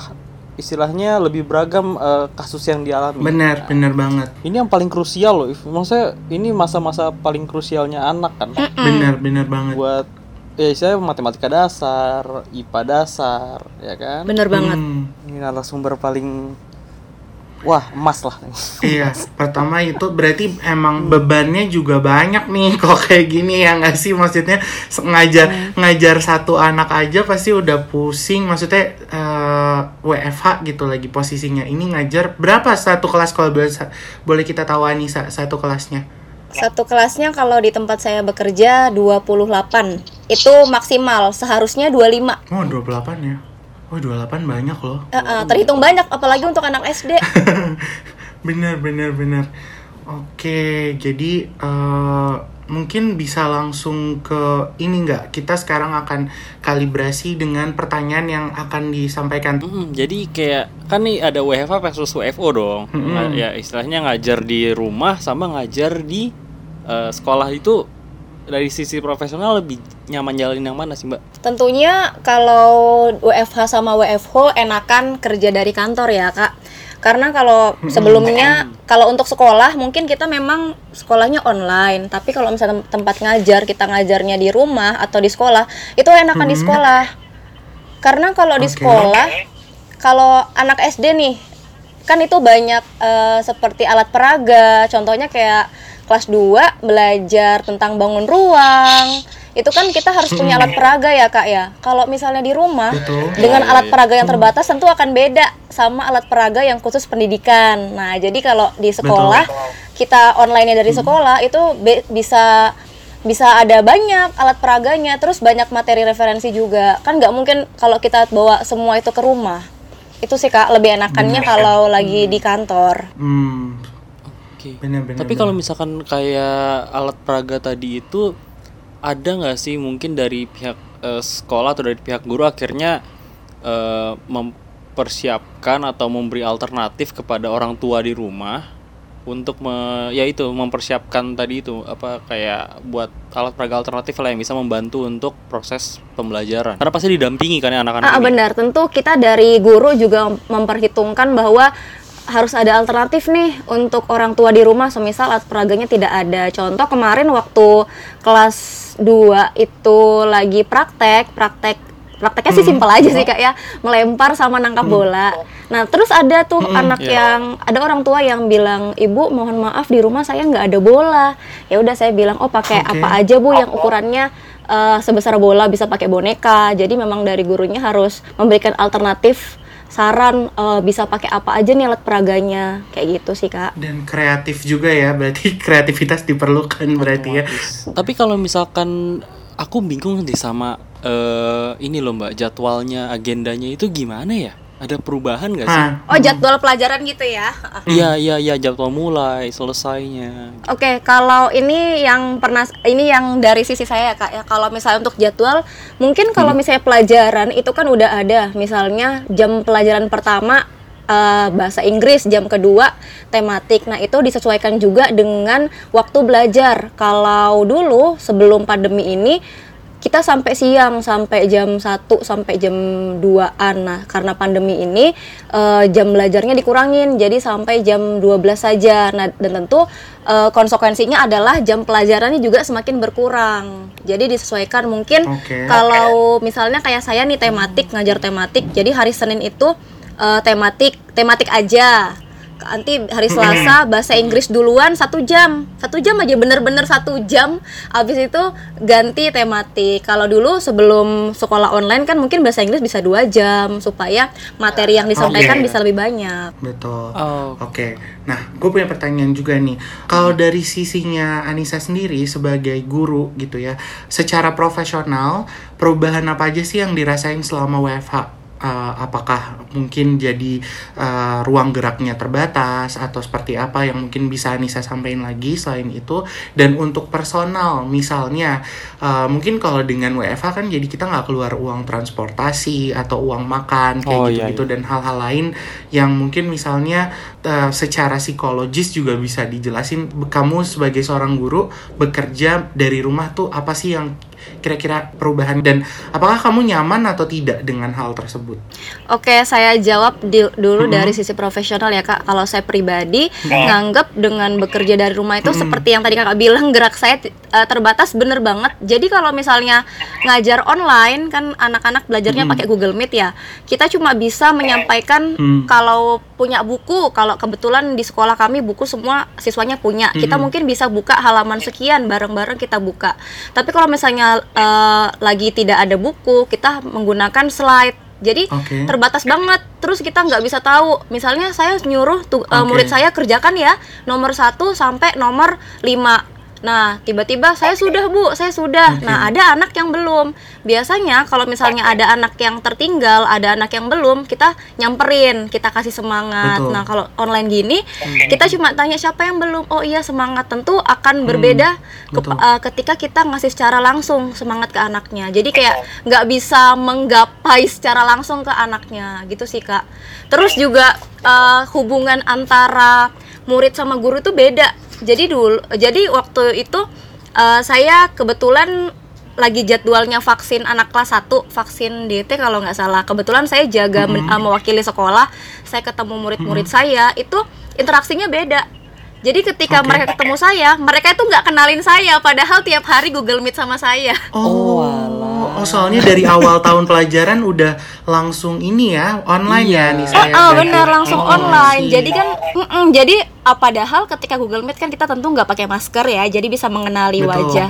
istilahnya lebih beragam eh, kasus yang dialami. Benar, benar banget. Ini yang paling krusial loh. Maksudnya ini masa-masa paling krusialnya anak kan. Benar, benar banget. Buat ya saya matematika dasar, IPA dasar, ya kan? Bener banget. Hmm. Ini narasumber paling wah emas lah. Iya, pertama itu berarti emang bebannya juga banyak nih kok kayak gini ya nggak sih? Maksudnya ngajar ngajar satu anak aja pasti udah pusing. Maksudnya eh, WFH gitu lagi posisinya. Ini ngajar berapa satu kelas? Kalau boleh boleh kita tahu Anissa satu kelasnya? Satu kelasnya kalau di tempat saya bekerja 28 Itu maksimal, seharusnya 25 oh 28 ya oh 28 banyak loh. Eh, eh, Terhitung banyak, apalagi untuk anak SD bener bener bener oke jadi eh, mungkin bisa langsung ke ini nggak? Kita sekarang akan kalibrasi dengan pertanyaan yang akan disampaikan. Mm, jadi kayak kan nih ada WFH versus WFO dong. Nga- Ya istilahnya ngajar di rumah sama ngajar di eh, sekolah itu dari sisi profesional lebih nyaman jalanin yang mana sih mbak? Tentunya kalau WFH sama WFH enakan kerja dari kantor ya kak. Karena kalau sebelumnya kalau untuk sekolah mungkin kita memang sekolahnya online. Tapi kalau misalnya tem- tempat ngajar kita ngajarnya di rumah atau di sekolah Itu enakan di sekolah. Karena kalau di Oke. sekolah Kalau anak SD nih kan itu banyak eh, seperti alat peraga. Contohnya kayak kelas 2 belajar tentang bangun ruang. Itu kan kita harus punya alat peraga ya kak ya. Kalau misalnya di rumah Betul. dengan Iya, alat iya. peraga yang terbatas tentu akan beda sama alat peraga yang khusus pendidikan. Nah jadi kalau di sekolah kita online dari sekolah itu bisa bisa ada banyak alat peraganya terus banyak materi referensi juga. Kan nggak mungkin kalau kita bawa semua itu ke rumah itu sih kak lebih enakannya kalau lagi di kantor. Hmm. Oke. bener bener Tapi kalau misalkan kayak alat peraga tadi itu ada nggak sih mungkin dari pihak eh, sekolah atau dari pihak guru akhirnya eh, mempersiapkan atau memberi alternatif kepada orang tua di rumah untuk me, ya itu mempersiapkan tadi itu apa kayak buat alat peraga alternatif lah yang bisa membantu untuk proses pembelajaran karena pasti didampingi kan ya anak-anak Ah, ini. benar, tentu kita dari guru juga memperhitungkan bahwa harus ada alternatif nih untuk orang tua di rumah semisal alat peraganya tidak ada. Contoh kemarin waktu kelas 2 itu lagi praktek, praktek prakteknya sih simpel aja sih Kak ya, melempar sama nangkap bola. Nah, terus ada tuh anak Iya. yang ada orang tua yang bilang, "Ibu, mohon maaf di rumah saya nggak ada bola." Ya udah saya bilang, "Oh, pakai Oke. apa aja, Bu, yang ukurannya eh, sebesar bola bisa pakai boneka. Jadi memang dari gurunya harus memberikan alternatif saran eh, bisa pakai apa aja nih alat peraganya kayak gitu sih kak. dan kreatif juga ya berarti kreativitas diperlukan berarti ya Tapi kalau misalkan aku bingung nih sama eh, ini loh mbak jadwalnya agendanya itu gimana ya? Ada perubahan nggak sih? Hah, Oh jadwal pelajaran gitu ya? Iya iya iya jadwal mulai selesainya. Oke kalau ini yang pernah ini yang dari sisi saya kak ya kalau misalnya untuk jadwal mungkin kalau misalnya pelajaran itu kan udah ada misalnya jam pelajaran pertama eh, bahasa Inggris jam kedua tematik nah itu disesuaikan juga dengan waktu belajar kalau dulu sebelum pandemi ini kita sampai siang sampai jam 1 sampai jam 2-an. Nah, karena pandemi ini eh, jam belajarnya dikurangin jadi sampai jam 12 saja. Nah, dan tentu eh, konsekuensinya adalah jam pelajarannya juga semakin berkurang. Jadi disesuaikan mungkin Oke. kalau misalnya kayak saya nih tematik ngajar tematik. Jadi hari Senin itu eh, tematik tematik aja nanti hari Selasa bahasa Inggris duluan satu jam satu jam aja bener-bener satu jam habis itu ganti tematik kalau dulu sebelum sekolah online kan mungkin bahasa Inggris bisa dua jam supaya materi yang disampaikan Oke. bisa lebih banyak betul Oh. Oke, nah gue punya pertanyaan juga nih. Kalau dari sisinya Anissa sendiri sebagai guru gitu ya, secara profesional perubahan apa aja sih yang dirasain selama WFH? Uh, apakah mungkin jadi uh, ruang geraknya terbatas atau seperti apa yang mungkin bisa Anissa sampaikan lagi selain itu. Dan untuk personal misalnya uh, mungkin kalau dengan WFH kan jadi kita nggak keluar uang transportasi atau uang makan kayak Oh, gitu iya, gitu dan hal-hal lain yang mungkin misalnya uh, secara psikologis juga bisa dijelasin. Kamu sebagai seorang guru bekerja dari rumah tuh apa sih yang kira-kira perubahan dan apakah kamu nyaman atau tidak dengan hal tersebut? Oke, saya jawab di- dulu Mm-mm. dari sisi profesional ya kak. Kalau saya pribadi nganggap dengan bekerja dari rumah itu seperti yang tadi kakak bilang gerak saya eh, terbatas bener banget. Jadi kalau misalnya ngajar online kan anak-anak belajarnya Mm. pakai Google Meet ya. Kita cuma bisa menyampaikan Mm. kalau punya buku, kalau kebetulan di sekolah kami buku semua siswanya punya. Kita Mm. mungkin bisa buka halaman sekian bareng-bareng kita buka. Tapi kalau misalnya eh, lagi tidak ada buku, kita menggunakan slide. Jadi Oke. terbatas banget terus kita nggak bisa tahu misalnya saya nyuruh tuh eh, Oke. murid saya kerjakan ya nomor 1 sampai nomor 5 nah tiba-tiba saya sudah bu saya sudah. Oke. nah ada anak yang belum. Biasanya kalau misalnya ada anak yang tertinggal ada anak yang belum kita nyamperin kita kasih semangat. Betul. nah kalau online gini kita cuma tanya siapa yang belum. Oh iya semangat tentu akan berbeda ke- eh, ketika kita ngasih secara langsung semangat ke anaknya. Jadi kayak nggak bisa menggapai secara langsung ke anaknya. Gitu sih kak. Terus juga eh, hubungan antara murid sama guru itu beda. Jadi dulu jadi waktu itu eh, saya kebetulan lagi jadwalnya vaksin anak kelas 1 vaksin DT kalau nggak salah. Kebetulan saya jaga men- eh, mewakili sekolah saya ketemu murid-murid saya itu interaksinya beda. Jadi ketika Oke. mereka ketemu saya mereka itu nggak kenalin saya padahal tiap hari Google Meet sama saya. Oh, oh soalnya dari awal tahun pelajaran udah langsung ini ya online Iya. ya nih Oh, saya. oh, berarti. benar langsung Oh, online. I see. Jadi kan, mm-mm, jadi ah, padahal ketika Google Meet kan kita tentu nggak pakai masker ya, jadi bisa mengenali Betul. wajah.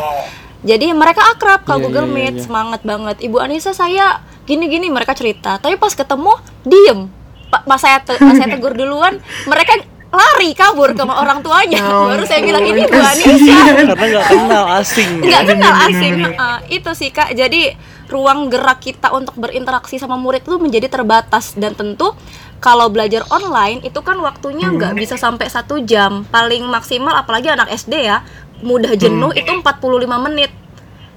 Jadi mereka akrab kalau Iya, Google iya, Meet, iya. semangat banget. Ibu Anissa saya gini-gini mereka cerita, tapi pas ketemu diem. Pa- Pas saya te- pas saya tegur duluan, mereka lari kabur ke orang tuanya. Ya Baru saya bilang ini ampun, Bu Anissa. Karena nggak kenal asing. nggak kenal Bener, asing Heeh, itu sih kak jadi ruang gerak kita untuk berinteraksi sama murid itu menjadi terbatas dan tentu kalau belajar online itu kan waktunya nggak Hmm. bisa sampai satu jam paling maksimal apalagi anak SD ya mudah jenuh itu 45 menit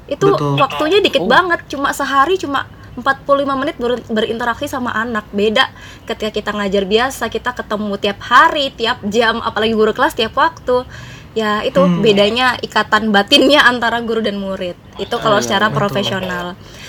itu Hmm. Betul. waktunya dikit Oh. banget cuma sehari cuma 45 menit ber- berinteraksi sama anak. Beda ketika kita ngajar biasa kita ketemu tiap hari tiap jam apalagi guru kelas tiap waktu. Ya itu Hmm. bedanya ikatan batinnya antara guru dan murid. Itu kalau iya, secara betul. profesional.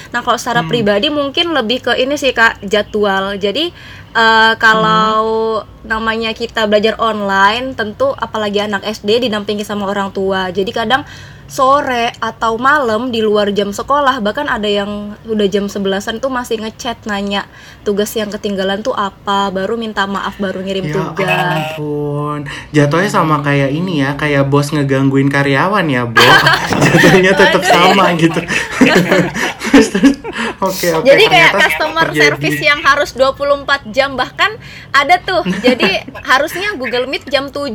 nah kalau secara Hmm. pribadi mungkin lebih ke ini sih kak jadwal. Jadi eh, kalau namanya kita belajar online tentu apalagi anak SD didampingi sama orang tua. Jadi kadang sore atau malam di luar jam sekolah bahkan ada yang udah jam 11-an tuh masih ngechat nanya tugas yang ketinggalan tuh apa baru minta maaf baru ngirim Ya tugas ampun, jatuhnya sama kayak ini ya, kayak bos ngegangguin karyawan ya, Bo. jatuhnya tetap sama gitu. Oke, oke. Jadi kayak ternyata customer terjadi. service yang harus 24 jam bahkan ada tuh. Jadi harusnya Google Meet jam 7.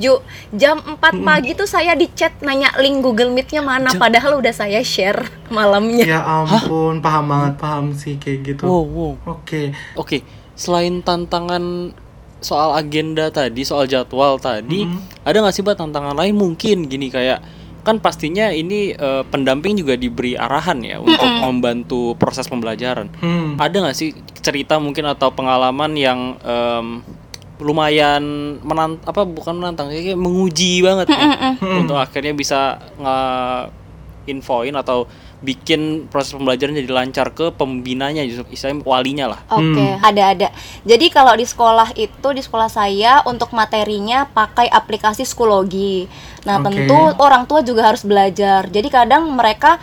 Jam 4 pagi tuh saya di chat nanya link Google Meet-nya mana padahal udah saya share malamnya. Ya ampun, paham banget, paham sih kayak gitu. Wow, wow. Oke. Oke, selain tantangan soal agenda tadi, soal jadwal tadi, Mhm. ada nggak sih mbak tantangan lain mungkin gini kayak kan pastinya ini eh, pendamping juga diberi arahan ya untuk membantu proses pembelajaran. Hmm. Ada nggak sih cerita mungkin atau pengalaman yang em, lumayan menant apa bukan menantang kayak menguji banget nih, untuk akhirnya bisa nge infoin atau bikin proses pembelajaran jadi lancar ke pembinanya justru istilahnya walinya lah. Oke, ada ada. Jadi kalau di sekolah itu di sekolah saya untuk materinya pakai aplikasi psikologi. Nah, Oke. tentu orang tua juga harus belajar. Jadi kadang mereka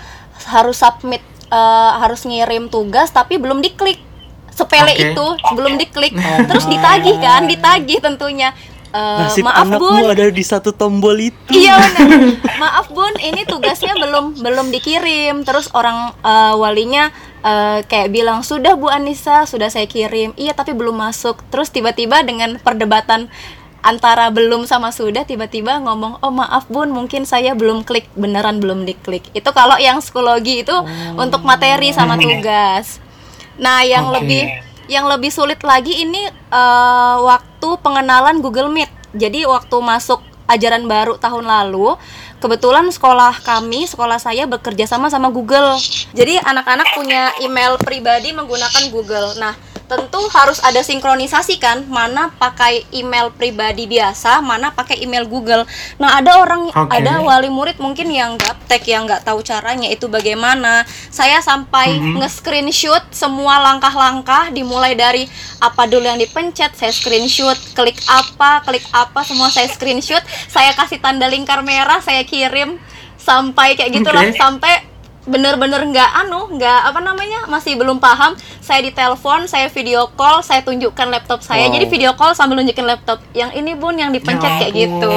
harus submit eh, harus ngirim tugas tapi belum diklik. Sepele Oke. itu belum diklik. Terus ditagih kan, ditagih tentunya. Nasib maaf anakmu Bun, ada di satu tombol itu. Iya benar. Maaf Bun, ini tugasnya belum belum dikirim. Terus orang eh, walinya eh, kayak bilang sudah Bu Anissa sudah saya kirim. Iya tapi belum masuk. Terus tiba-tiba dengan perdebatan antara belum sama sudah tiba-tiba ngomong oh maaf bun mungkin saya belum klik beneran belum diklik itu kalau yang psikologi itu untuk materi sama tugas nah yang Oke. lebih yang lebih sulit lagi ini eh, waktu pengenalan Google Meet. Jadi waktu masuk ajaran baru tahun lalu, kebetulan sekolah kami, sekolah saya bekerja sama sama Google. Jadi anak-anak punya email pribadi menggunakan Google. Nah, tentu harus ada sinkronisasi kan, mana pakai email pribadi biasa, mana pakai email Google. Nah, ada orang, Oke. ada wali murid mungkin yang gaptek yang nggak tahu caranya itu bagaimana. Saya sampai nge-screenshot semua langkah-langkah dimulai dari apa dulu yang dipencet, saya screenshot, klik apa, klik apa, semua saya screenshot, saya kasih tanda lingkar merah, saya kirim sampai kayak gitulah, Oke. sampai bener-bener nggak anu nggak apa namanya masih belum paham saya ditelepon saya video call saya tunjukkan laptop saya Wow. jadi video call sambil nunjukin laptop yang ini bun yang dipencet kayak gitu.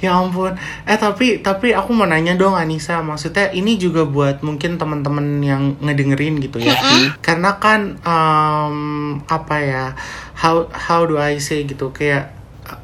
Ya ampun. Eh tapi tapi aku mau nanya dong Anissa, maksudnya ini juga buat mungkin teman-teman yang ngedengerin gitu ya. Karena kan em, apa ya? How how do I say gitu kayak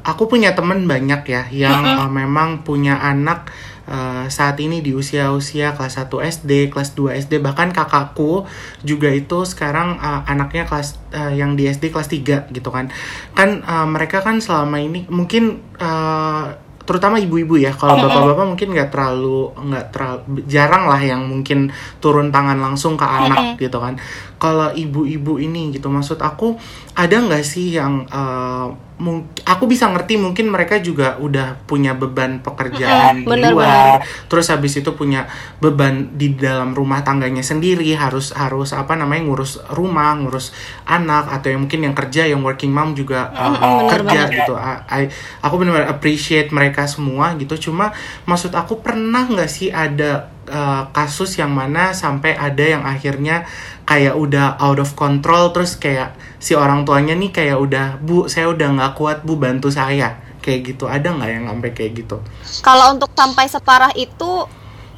aku punya temen banyak ya yang eh, memang punya anak eh, saat ini di usia-usia kelas 1 SD, kelas 2 SD, bahkan kakakku juga itu sekarang eh, anaknya kelas eh, yang di SD kelas 3 gitu kan. Kan eh, mereka kan selama ini mungkin eh, terutama ibu-ibu ya kalau bapak-bapak mungkin nggak terlalu nggak terlalu jarang lah yang mungkin turun tangan langsung ke anak gitu kan. Kalau ibu-ibu ini gitu maksud aku ada nggak sih yang mung- aku bisa ngerti mungkin mereka juga udah punya beban pekerjaan di bener, luar. terus habis itu punya beban di dalam rumah tangganya sendiri harus harus apa namanya ngurus rumah ngurus anak atau yang mungkin yang kerja yang working mom juga uh, bener kerja banget. gitu. I- I- aku benar-benar appreciate mereka semua gitu. Cuma maksud aku pernah nggak sih ada uh, kasus yang mana sampai ada yang akhirnya kayak udah out of control terus kayak si orang tuanya nih kayak udah bu saya udah nggak kuat bu bantu saya. Kayak gitu. Ada nggak yang sampai kayak gitu? Kalau untuk sampai separah itu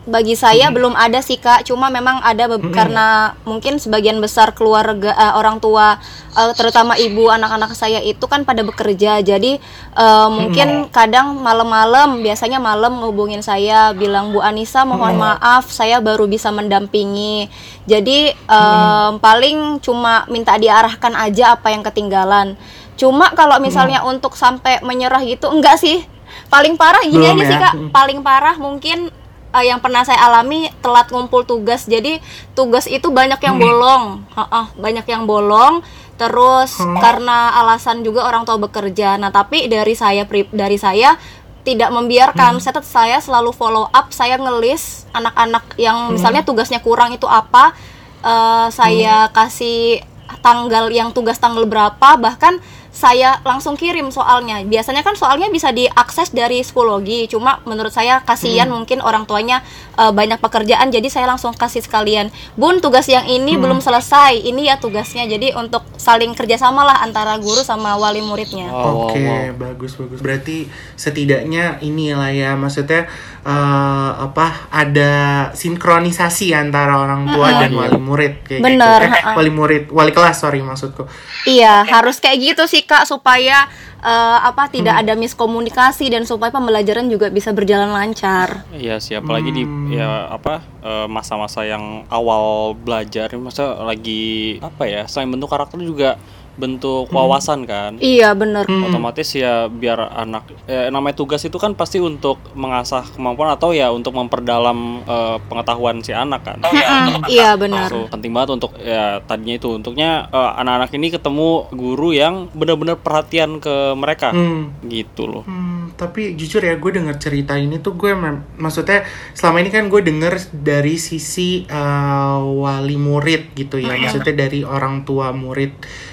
bagi saya belum ada sih kak. Cuma memang ada be- karena mungkin sebagian besar keluarga eh, orang tua eh, terutama ibu anak-anak saya itu kan pada bekerja. Jadi eh, mungkin kadang malam-malam biasanya malam ngehubungin saya bilang Bu Anissa mohon maaf saya baru bisa mendampingi. Jadi em, paling cuma minta diarahkan aja apa yang ketinggalan. Cuma kalau misalnya untuk sampai menyerah gitu enggak sih. Paling parah gini Belum aja sih ya? kak. Paling parah mungkin eh, yang pernah saya alami telat ngumpul tugas. Jadi tugas itu banyak yang bolong. Ha-ah, banyak yang bolong. Terus karena alasan juga orang tua bekerja. Nah tapi dari saya pri- dari saya tidak membiarkan. Saya tetap saya selalu follow up saya ngelis anak-anak yang misalnya tugasnya kurang itu apa. Eh, saya kasih tanggal yang tugas tanggal berapa. Bahkan saya langsung kirim soalnya biasanya kan soalnya bisa diakses dari psikologi cuma menurut saya kasihan mungkin orang tuanya eh, banyak pekerjaan jadi saya langsung kasih sekalian bun tugas yang ini belum selesai ini ya tugasnya jadi untuk saling kerjasama lah antara guru sama wali muridnya wow, Oke, wow. bagus bagus. Berarti setidaknya inilah ya, maksudnya eh, apa? Ada sinkronisasi antara orang tua dan wali murid kayak Bener, gitu. Eh, wali murid, wali kelas sorry maksudku. Iya, harus kayak gitu sih Kak supaya eh, apa tidak ada miskomunikasi dan supaya pembelajaran juga bisa berjalan lancar. Iya sih, apalagi di Hmm. ya apa eh, masa-masa yang awal belajar, masa lagi apa ya, selain bentuk karakter juga bentuk wawasan kan. Iya, bener Otomatis ya biar anak ya, namanya tugas itu kan pasti untuk mengasah kemampuan atau ya untuk memperdalam eh, pengetahuan si anak kan. Mm, Iya, benar. So, penting banget untuk ya tadinya itu untuknya eh, anak-anak ini ketemu guru yang benar-benar perhatian ke mereka Hmm. gitu loh. Hmm, tapi jujur ya gue denger cerita ini tuh gue mem- maksudnya selama ini kan gue denger dari sisi uh, wali murid gitu ya. Maksudnya dari orang tua murid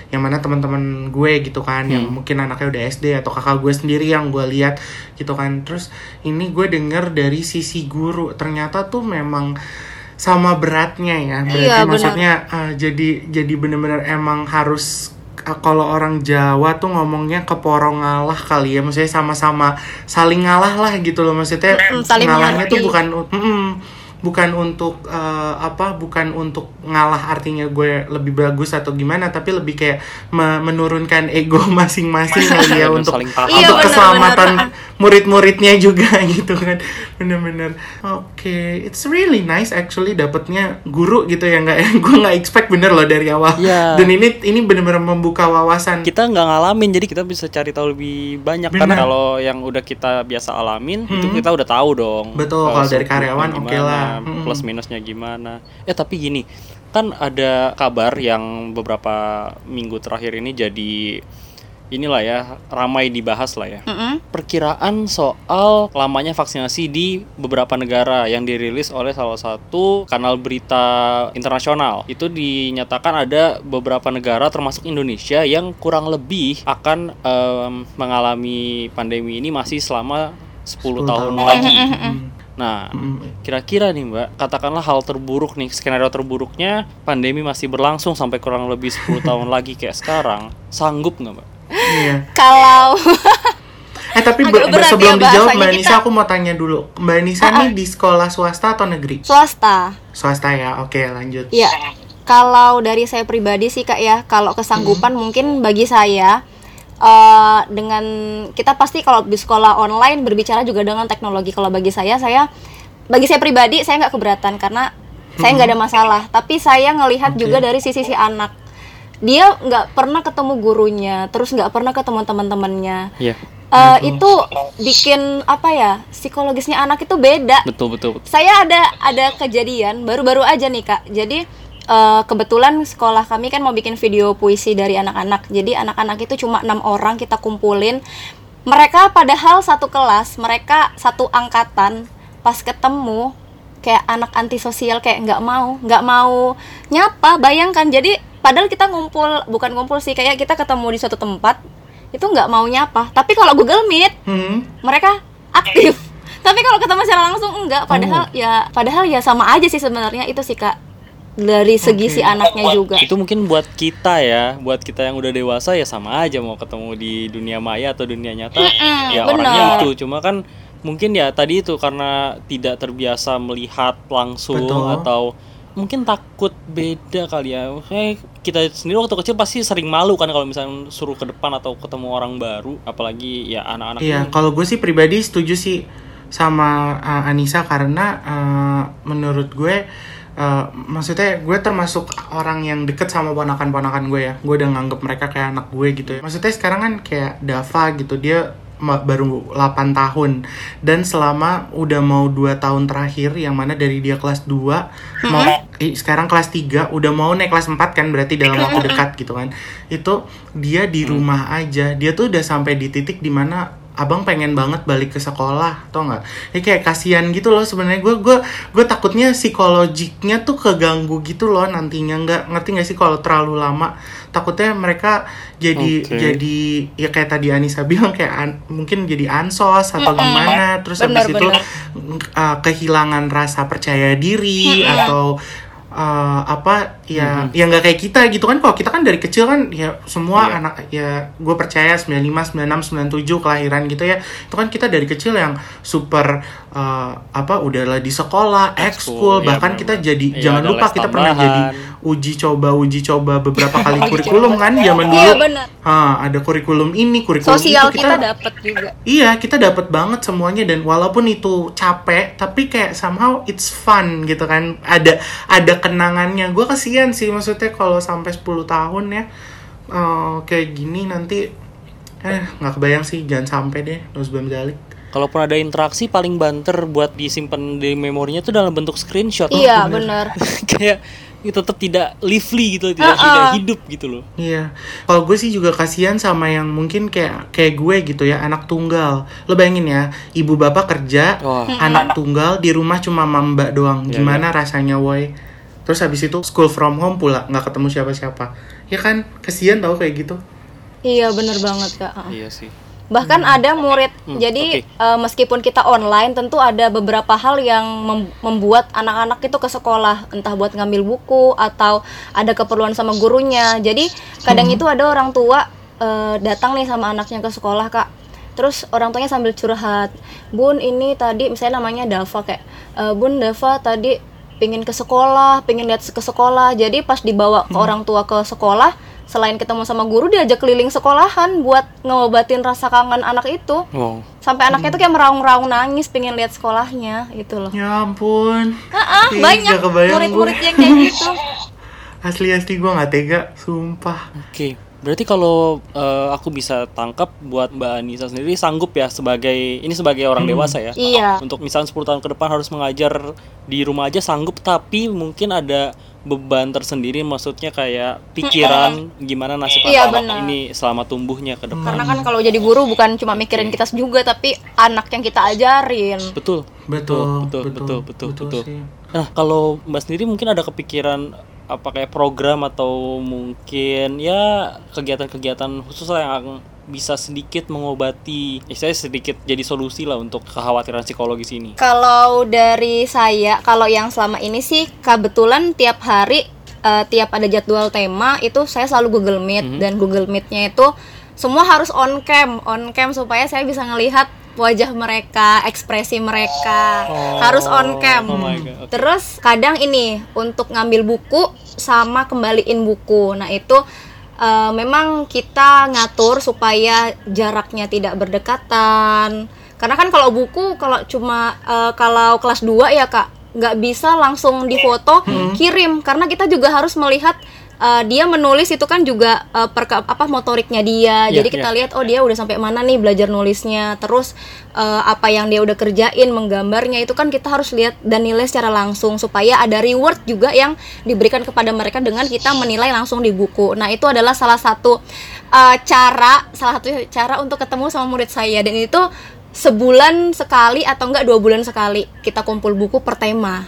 yang mana teman-teman gue gitu kan yang mungkin anaknya udah SD atau kakak gue sendiri yang gue lihat gitu kan. Terus ini gue denger dari sisi guru ternyata tuh memang sama beratnya ya. Berarti Iya, maksudnya uh, jadi jadi bener-bener emang harus kalau orang Jawa tuh ngomongnya keporong ngalah kali ya. Maksudnya sama-sama saling ngalah lah gitu loh. Maksudnya saling ngalahnya tuh bukan mm-mm, bukan untuk eh, apa bukan untuk ngalah artinya gue lebih bagus atau gimana tapi lebih kayak me- menurunkan ego masing-masing ya Dan untuk. Iya, untuk keselamatan murid-muridnya juga gitu kan. Bener-bener. Oke it's really nice actually dapetnya guru gitu ya nggak gue nggak expect bener loh dari awal. Iya. dan ini ini bener-bener membuka wawasan. Kita nggak ngalamin jadi kita bisa cari tahu lebih banyak. Benar. karena kalau yang udah kita biasa alamin itu kita udah tahu dong. Betul, kalau dari karyawan oke Hmm. plus minusnya gimana eh tapi gini kan ada kabar yang beberapa minggu terakhir ini jadi inilah ya ramai dibahas lah ya Mm-mm. perkiraan soal lamanya vaksinasi di beberapa negara yang dirilis oleh salah satu kanal berita internasional. Itu dinyatakan ada beberapa negara termasuk Indonesia yang kurang lebih akan em, mengalami pandemi ini masih selama 10, 10 tahun tahun. lagi. Hmm. Nah, Hmm. kira-kira nih Mbak, katakanlah hal terburuk nih, skenario terburuknya pandemi masih berlangsung sampai kurang lebih 10 tahun lagi kayak sekarang. Sanggup nggak Mbak? Iya. Kalau Eh tapi Agak be- berat sebelum ya dijawab Mbak kita. Nisa aku mau tanya dulu. Mbak Nisa nih di sekolah swasta atau negeri? swasta, Swasta ya. Oke, lanjut. ya. Kalau dari saya pribadi sih kak ya, kalau kesanggupan mungkin bagi saya eh dengan kita pasti kalau di sekolah online berbicara juga dengan teknologi. Kalau bagi saya, saya bagi saya pribadi saya nggak keberatan karena saya nggak ada masalah. Tapi saya ngelihat Oke. juga dari sisi si anak, dia nggak pernah ketemu gurunya, terus nggak pernah ketemu teman-temannya. Iya, Eh, itu bikin apa ya psikologisnya anak itu beda betul betul. betul. saya ada ada kejadian baru-baru aja nih kak jadi eh, kebetulan sekolah kami kan mau bikin video puisi dari anak-anak. Jadi anak-anak itu cuma enam orang kita kumpulin. Mereka padahal satu kelas mereka satu angkatan. Pas ketemu kayak anak antisosial kayak nggak mau nggak mau nyapa bayangkan. Jadi padahal kita ngumpul bukan ngumpul sih kayak kita ketemu di suatu tempat itu nggak mau nyapa. Tapi kalau Google Meet Hmm. mereka aktif. Tapi kalau ketemu secara langsung enggak. Padahal ya padahal ya sama aja sih sebenarnya. Itu sih kak dari segi si anaknya juga Itu mungkin buat kita ya, buat kita yang udah dewasa ya sama aja mau ketemu di dunia maya atau dunia nyata. ya bener. orangnya itu, cuma kan mungkin ya tadi itu karena tidak terbiasa melihat langsung Betul. atau mungkin takut beda kali ya. Kayak kita sendiri waktu kecil pasti sering malu kan kalau misalnya suruh ke depan atau ketemu orang baru, apalagi ya anak-anak Iya, ini. kalau gue sih pribadi setuju sih sama uh, Anissa karena uh, menurut gue uh, maksudnya gue termasuk orang yang deket sama ponakan-ponakan gue ya. Gue udah nganggep mereka kayak anak gue gitu ya. Maksudnya sekarang kan kayak Dava gitu dia baru 8 tahun. Dan selama udah mau 2 tahun terakhir yang mana dari dia kelas 2 mau eh, sekarang kelas 3 udah mau naik kelas 4 kan berarti dalam waktu dekat gitu kan. Itu dia di rumah aja. Dia tuh udah sampai di titik di mana abang pengen banget balik ke sekolah atau enggak ya kayak kasihan gitu loh sebenarnya. Gue gue gue takutnya psikologiknya tuh keganggu gitu loh nantinya. Nggak ngerti nggak sih kalau terlalu lama? Takutnya mereka jadi Oke. jadi ya kayak tadi Anissa bilang kayak an- mungkin jadi ansos atau gimana. Terus Benar, habis itu uh, kehilangan rasa percaya diri atau uh, apa ya yang nggak kayak kita gitu kan. Kalau kita kan dari kecil kan ya semua Iya. anak ya gue percaya 95 96 97 kelahiran gitu ya. Itu kan kita dari kecil yang super uh, apa udahlah di sekolah ekskul iya, bahkan kita jadi Iya, jangan lupa kita pernah jadi uji coba uji coba beberapa kali kurikulum kan zaman dulu iya Ah, ada kurikulum ini kurikulum sosial itu kita dapat juga Iya, kita dapat banget semuanya dan walaupun itu capek, tapi kayak somehow it's fun gitu kan. Ada ada kenangannya. Gue kasihan sih maksudnya kalau sampai 10 tahun ya eh, kayak gini nanti eh nggak kebayang sih jangan sampai deh Nuzbam Zalik. Kalaupun ada interaksi paling banter buat disimpan di memorinya itu dalam bentuk screenshot. iya benar kayak itu tetap tidak lively gitu, tidak, tidak hidup gitu loh. Iya, kalau gue sih juga kasihan sama yang mungkin kayak kayak gue gitu ya anak tunggal. Lo bayangin ya, ibu bapak kerja, Wah. anak tunggal di rumah cuma mamba doang. Iya, Gimana rasanya, woi? Terus habis itu school from home pula, nggak ketemu siapa-siapa. Ya kan, kasihan tau kayak gitu. iya benar banget kak Iya sih. Bahkan ada murid. Jadi oke. eh, meskipun kita online tentu ada beberapa hal yang mem- membuat anak-anak itu ke sekolah. Entah buat ngambil buku atau ada keperluan sama gurunya. Jadi kadang itu ada orang tua eh, datang nih sama anaknya ke sekolah kak. Terus orang tuanya sambil curhat bun ini tadi misalnya namanya Dava kayak "E, bun Dava tadi pingin ke sekolah pingin lihat ke sekolah. Jadi pas dibawa ke orang tua ke sekolah selain ketemu sama guru diajak keliling sekolahan buat ngobatin rasa kangen anak itu Wow. sampai anaknya tuh kayak meraung-raung nangis pengen lihat sekolahnya gitu loh Ya ampun. Ah, ah, banyak murid-murid gue. yang kayak gitu Asli asli gue nggak tega, sumpah. Oke, berarti kalau eh, aku bisa tangkap buat Mbak Anissa sendiri sanggup ya sebagai ini sebagai orang dewasa ya. iya Untuk misalnya 10 tahun ke depan harus mengajar di rumah aja sanggup tapi mungkin ada beban tersendiri maksudnya kayak pikiran gimana nasib Iya, anak benar. ini selama tumbuhnya ke depan. karena kan kalau jadi guru bukan cuma mikirin kita juga tapi anak yang kita ajarin Betul. Betul, betul, betul, betul, betul. sih. Nah, kalau Mbak sendiri mungkin ada kepikiran apa kayak program atau mungkin ya kegiatan-kegiatan khusus lah yang bisa sedikit mengobati, ya saya sedikit jadi solusi lah untuk kekhawatiran psikologis ini. Kalau dari saya, kalau yang selama ini sih kebetulan tiap hari eh, tiap ada jadwal tema itu saya selalu Google Meet dan Google Meet-nya itu semua harus on cam, on cam supaya saya bisa ngelihat wajah mereka, ekspresi mereka harus on cam. Oh my God, oke. Terus kadang ini untuk ngambil buku sama kembaliin buku. Nah itu eh, memang kita ngatur supaya jaraknya tidak berdekatan. Karena kan kalau buku kalau cuma eh, kalau kelas 2 ya kak nggak bisa langsung difoto kirim karena kita juga harus melihat eh, dia menulis itu kan juga perke- apa motoriknya dia. Iya, Jadi kita iya. lihat oh dia udah sampai mana nih belajar nulisnya. Terus eh, apa yang dia udah kerjain menggambarnya itu kan kita harus lihat dan nilai secara langsung supaya ada reward juga yang diberikan kepada mereka dengan kita menilai langsung di buku. Nah, itu adalah salah satu eh, cara salah satu cara untuk ketemu sama murid saya dan itu sebulan sekali atau enggak dua bulan sekali kita kumpul buku per tema.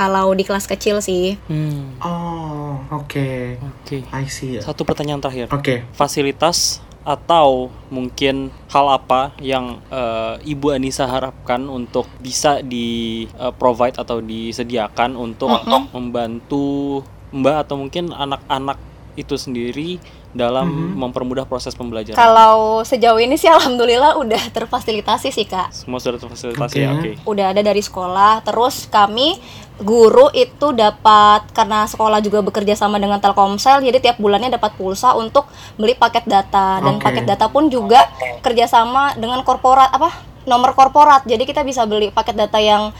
Kalau di kelas kecil sih. Hmm, Oh, oke. oke. I see. Oke. Satu pertanyaan terakhir. Fasilitas atau mungkin hal apa yang eh, Ibu Anissa harapkan untuk bisa di eh, provide atau disediakan untuk membantu Mbak atau mungkin anak-anak itu sendiri dalam mempermudah proses pembelajaran. Kalau sejauh ini sih alhamdulillah udah terfasilitasi sih, Kak. Semua sudah terfasilitasi ya, Oke. oke. udah ada dari sekolah terus kami guru itu dapat karena sekolah juga bekerja sama dengan Telkomsel jadi tiap bulannya dapat pulsa untuk beli paket data. Dan Oke. paket data pun juga kerjasama dengan korporat apa nomor korporat. Jadi kita bisa beli paket data yang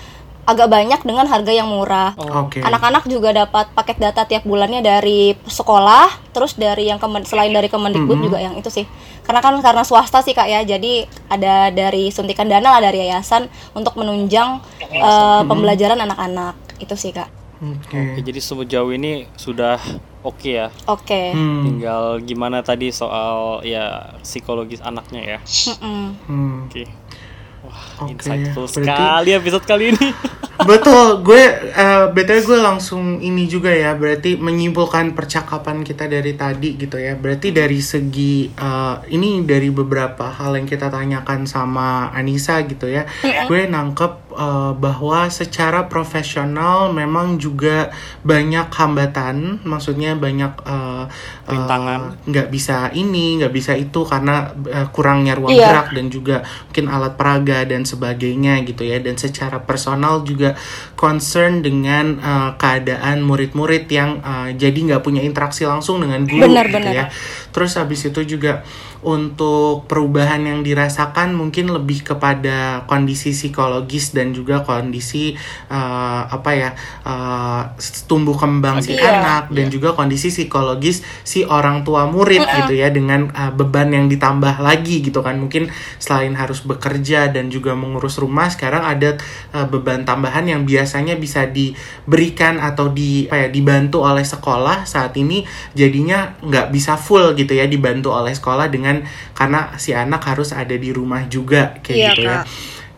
agak banyak dengan harga yang murah. Anak-anak juga dapat paket data tiap bulannya dari sekolah terus dari yang kemen- selain dari Kemendikbud juga yang itu sih. Karena kan karena swasta sih kak ya. Jadi ada dari suntikan dana lah dari yayasan untuk menunjang eh, pembelajaran anak-anak itu sih kak Oke. Oke, jadi sejauh ini sudah oke ya. oke Hmm. Tinggal gimana tadi soal ya psikologis anaknya ya. Hmm. Oke. Wah, Oke, insightful berarti- sekali episode kali ini. Betul, gue eh btw gue langsung ini juga ya, berarti menyimpulkan percakapan kita dari tadi gitu ya. Berarti dari segi eh, ini dari beberapa hal yang kita tanyakan sama Anissa gitu ya, gue nangkep eh, bahwa secara profesional memang juga banyak hambatan, maksudnya banyak eh, eh, Rintangan. nggak bisa ini, nggak bisa itu karena eh, kurangnya ruang Iya. gerak dan juga mungkin alat peraga dan sebagainya gitu ya dan secara personal juga concern dengan uh, keadaan murid-murid yang uh, jadi nggak punya interaksi langsung dengan guru Benar, gitu benar. ya terus habis itu juga untuk perubahan yang dirasakan mungkin lebih kepada kondisi psikologis dan juga kondisi uh, apa ya uh, tumbuh kembang si Iya. anak dan juga kondisi psikologis si orang tua murid gitu ya dengan uh, beban yang ditambah lagi gitu kan. Mungkin selain harus bekerja dan juga mengurus rumah sekarang ada uh, beban tambahan yang biasanya bisa diberikan atau di apa ya dibantu oleh sekolah saat ini jadinya nggak bisa full gitu ya dibantu oleh sekolah dengan karena si anak harus ada di rumah juga kayak Iya, gitu ya Kak.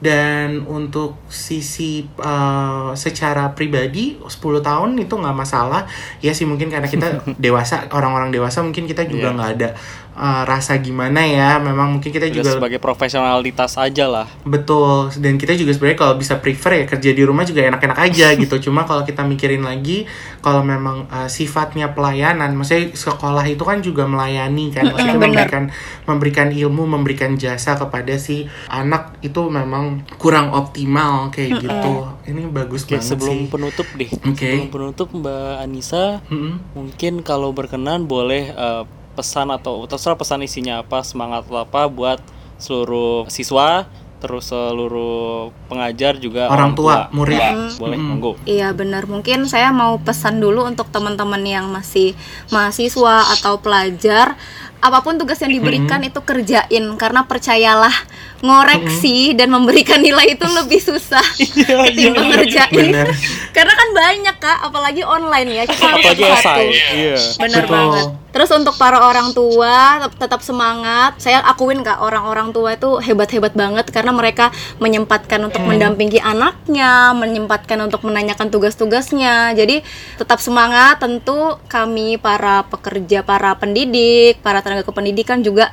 dan untuk sisi uh, secara pribadi 10 tahun itu nggak masalah ya sih mungkin karena kita dewasa orang-orang dewasa mungkin kita juga Iya. nggak ada uh, rasa gimana ya memang mungkin kita Udah juga sebagai profesionalitas aja lah. Betul, dan kita juga sebenarnya kalau bisa prefer ya kerja di rumah juga enak-enak aja gitu. Cuma kalau kita mikirin lagi, kalau memang uh, sifatnya pelayanan, maksudnya sekolah itu kan juga melayani kan, maksudnya memberikan memberikan ilmu, memberikan jasa kepada si anak itu memang kurang optimal kayak gitu. Ini bagus Oke, banget sebelum sih. penutup deh. Oke. Sebelum penutup Mbak Anissa, Mm-mm. mungkin kalau berkenan boleh eh, pesan atau terserah pesan isinya apa, semangat atau apa buat seluruh siswa, terus seluruh pengajar juga Orang tua, murid. Ya, boleh, Mm-mm. monggo. Iya benar, mungkin saya mau pesan dulu untuk teman-teman yang masih mahasiswa atau pelajar, apa pun tugas yang diberikan itu kerjain karena percayalah ngoreksi dan memberikan nilai itu lebih susah ketimbang ngerjain. Bener. karena kan banyak kak, apalagi online ya kita harus Apalagi esai. Iya. Betul. banget. Terus untuk para orang tua tet- tetap semangat. Saya akuin kak orang-orang tua itu hebat-hebat banget karena mereka menyempatkan untuk mendampingi anaknya, menyempatkan untuk menanyakan tugas-tugasnya. Jadi tetap semangat. Tentu kami para pekerja, para pendidik, para tenaga kependidikan juga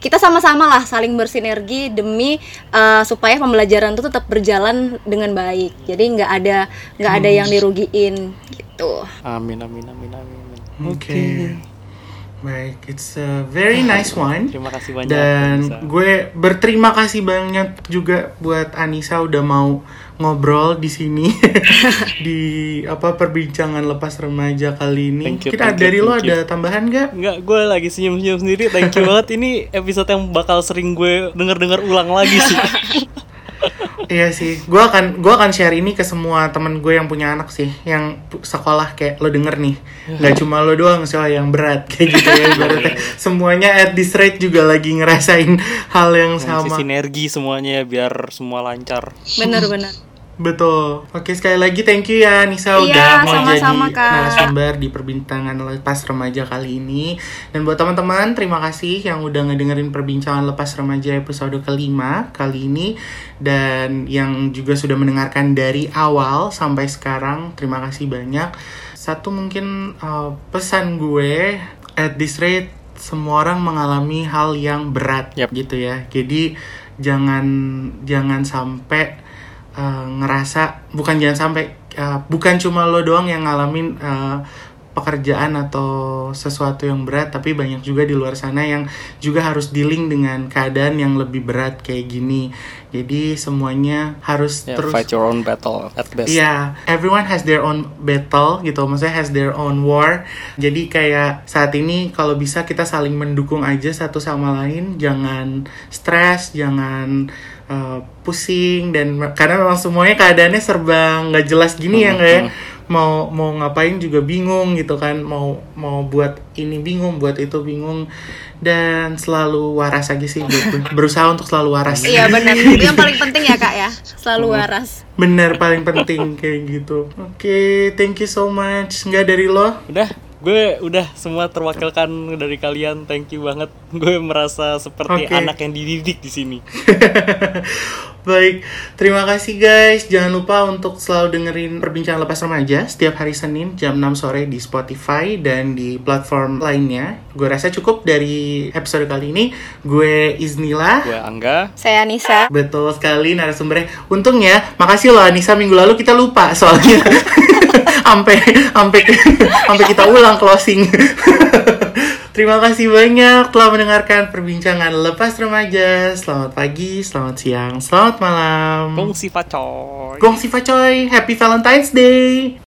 kita sama-sama lah saling bersinergi demi uh, supaya pembelajaran itu tetap berjalan dengan baik. Jadi nggak ada nggak ada yang dirugiin gitu. Amin amin amin amin. amin. Oke. Baik, it's a very nice one. Terima kasih banyak. Dan Anissa. gue berterima kasih banyak juga buat Anissa udah mau ngobrol di sini di apa perbincangan lepas remaja kali ini. Thank you, Kita thank you, dari lo thank you. ada tambahan gak? Enggak, gue lagi senyum-senyum sendiri. Thank you banget. Ini episode yang bakal sering gue denger-denger ulang lagi sih. Iya sih, gue akan gue akan share ini ke semua temen gue yang punya anak sih, yang sekolah kayak lo denger nih, nggak cuma lo doang soal yang berat kayak gitu ya ibaratnya. Semuanya at this rate juga lagi ngerasain hal yang Sama. sinergi semuanya ya, biar semua lancar. Bener-bener. Betul. Oke sekali lagi thank you ya Nisa Iya, udah mau sama-sama, jadi Kak. narasumber di perbincangan lepas remaja kali ini. Dan buat teman-teman terima kasih yang udah ngedengerin perbincangan lepas remaja episode kelima kali ini dan yang juga sudah mendengarkan dari awal sampai sekarang. Terima kasih banyak. Satu mungkin uh, pesan gue at this rate semua orang mengalami hal yang berat Yap. gitu ya. Jadi jangan jangan sampai uh, ngerasa bukan jangan sampai uh, bukan cuma lo doang yang ngalamin uh, pekerjaan atau sesuatu yang berat tapi banyak juga di luar sana yang juga harus dealing dengan keadaan yang lebih berat kayak gini jadi semuanya harus Ya, terus fight your own battle at best. Iya, everyone has their own battle gitu, maksudnya has their own war. Jadi kayak saat ini kalau bisa kita saling mendukung aja satu sama lain, jangan stres, jangan uh, pusing dan karena memang semuanya keadaannya serba nggak jelas gini ya nggak ya. Mau mau ngapain juga bingung gitu kan, mau mau buat ini bingung, buat itu bingung dan selalu waras aja sih ber- berusaha untuk selalu waras. Iya benar. Itu yang paling penting ya kak ya. Selalu waras. Bener paling penting kayak gitu. Oke, thank you so much. Nggak dari lo? Udah, gue udah semua terwakilkan dari kalian. Thank you banget. Gue merasa seperti Oke. anak yang dididik di sini. Baik, terima kasih guys. Jangan lupa untuk selalu dengerin perbincangan lepas remaja setiap hari Senin jam 6 sore di Spotify dan di platform lainnya. Gue rasa cukup dari episode kali ini. Gue Iznila. Gue Angga. Saya Nisa. Betul sekali narasumbernya. Untungnya, makasih loh Anissa minggu lalu kita lupa soalnya. Sampai sampai sampai kita ulang closing. Terima kasih banyak telah mendengarkan perbincangan lepas remaja. Selamat pagi, selamat siang, selamat malam. Gongsi pacoy. Gong si Facoy, Happy Valentine's Day.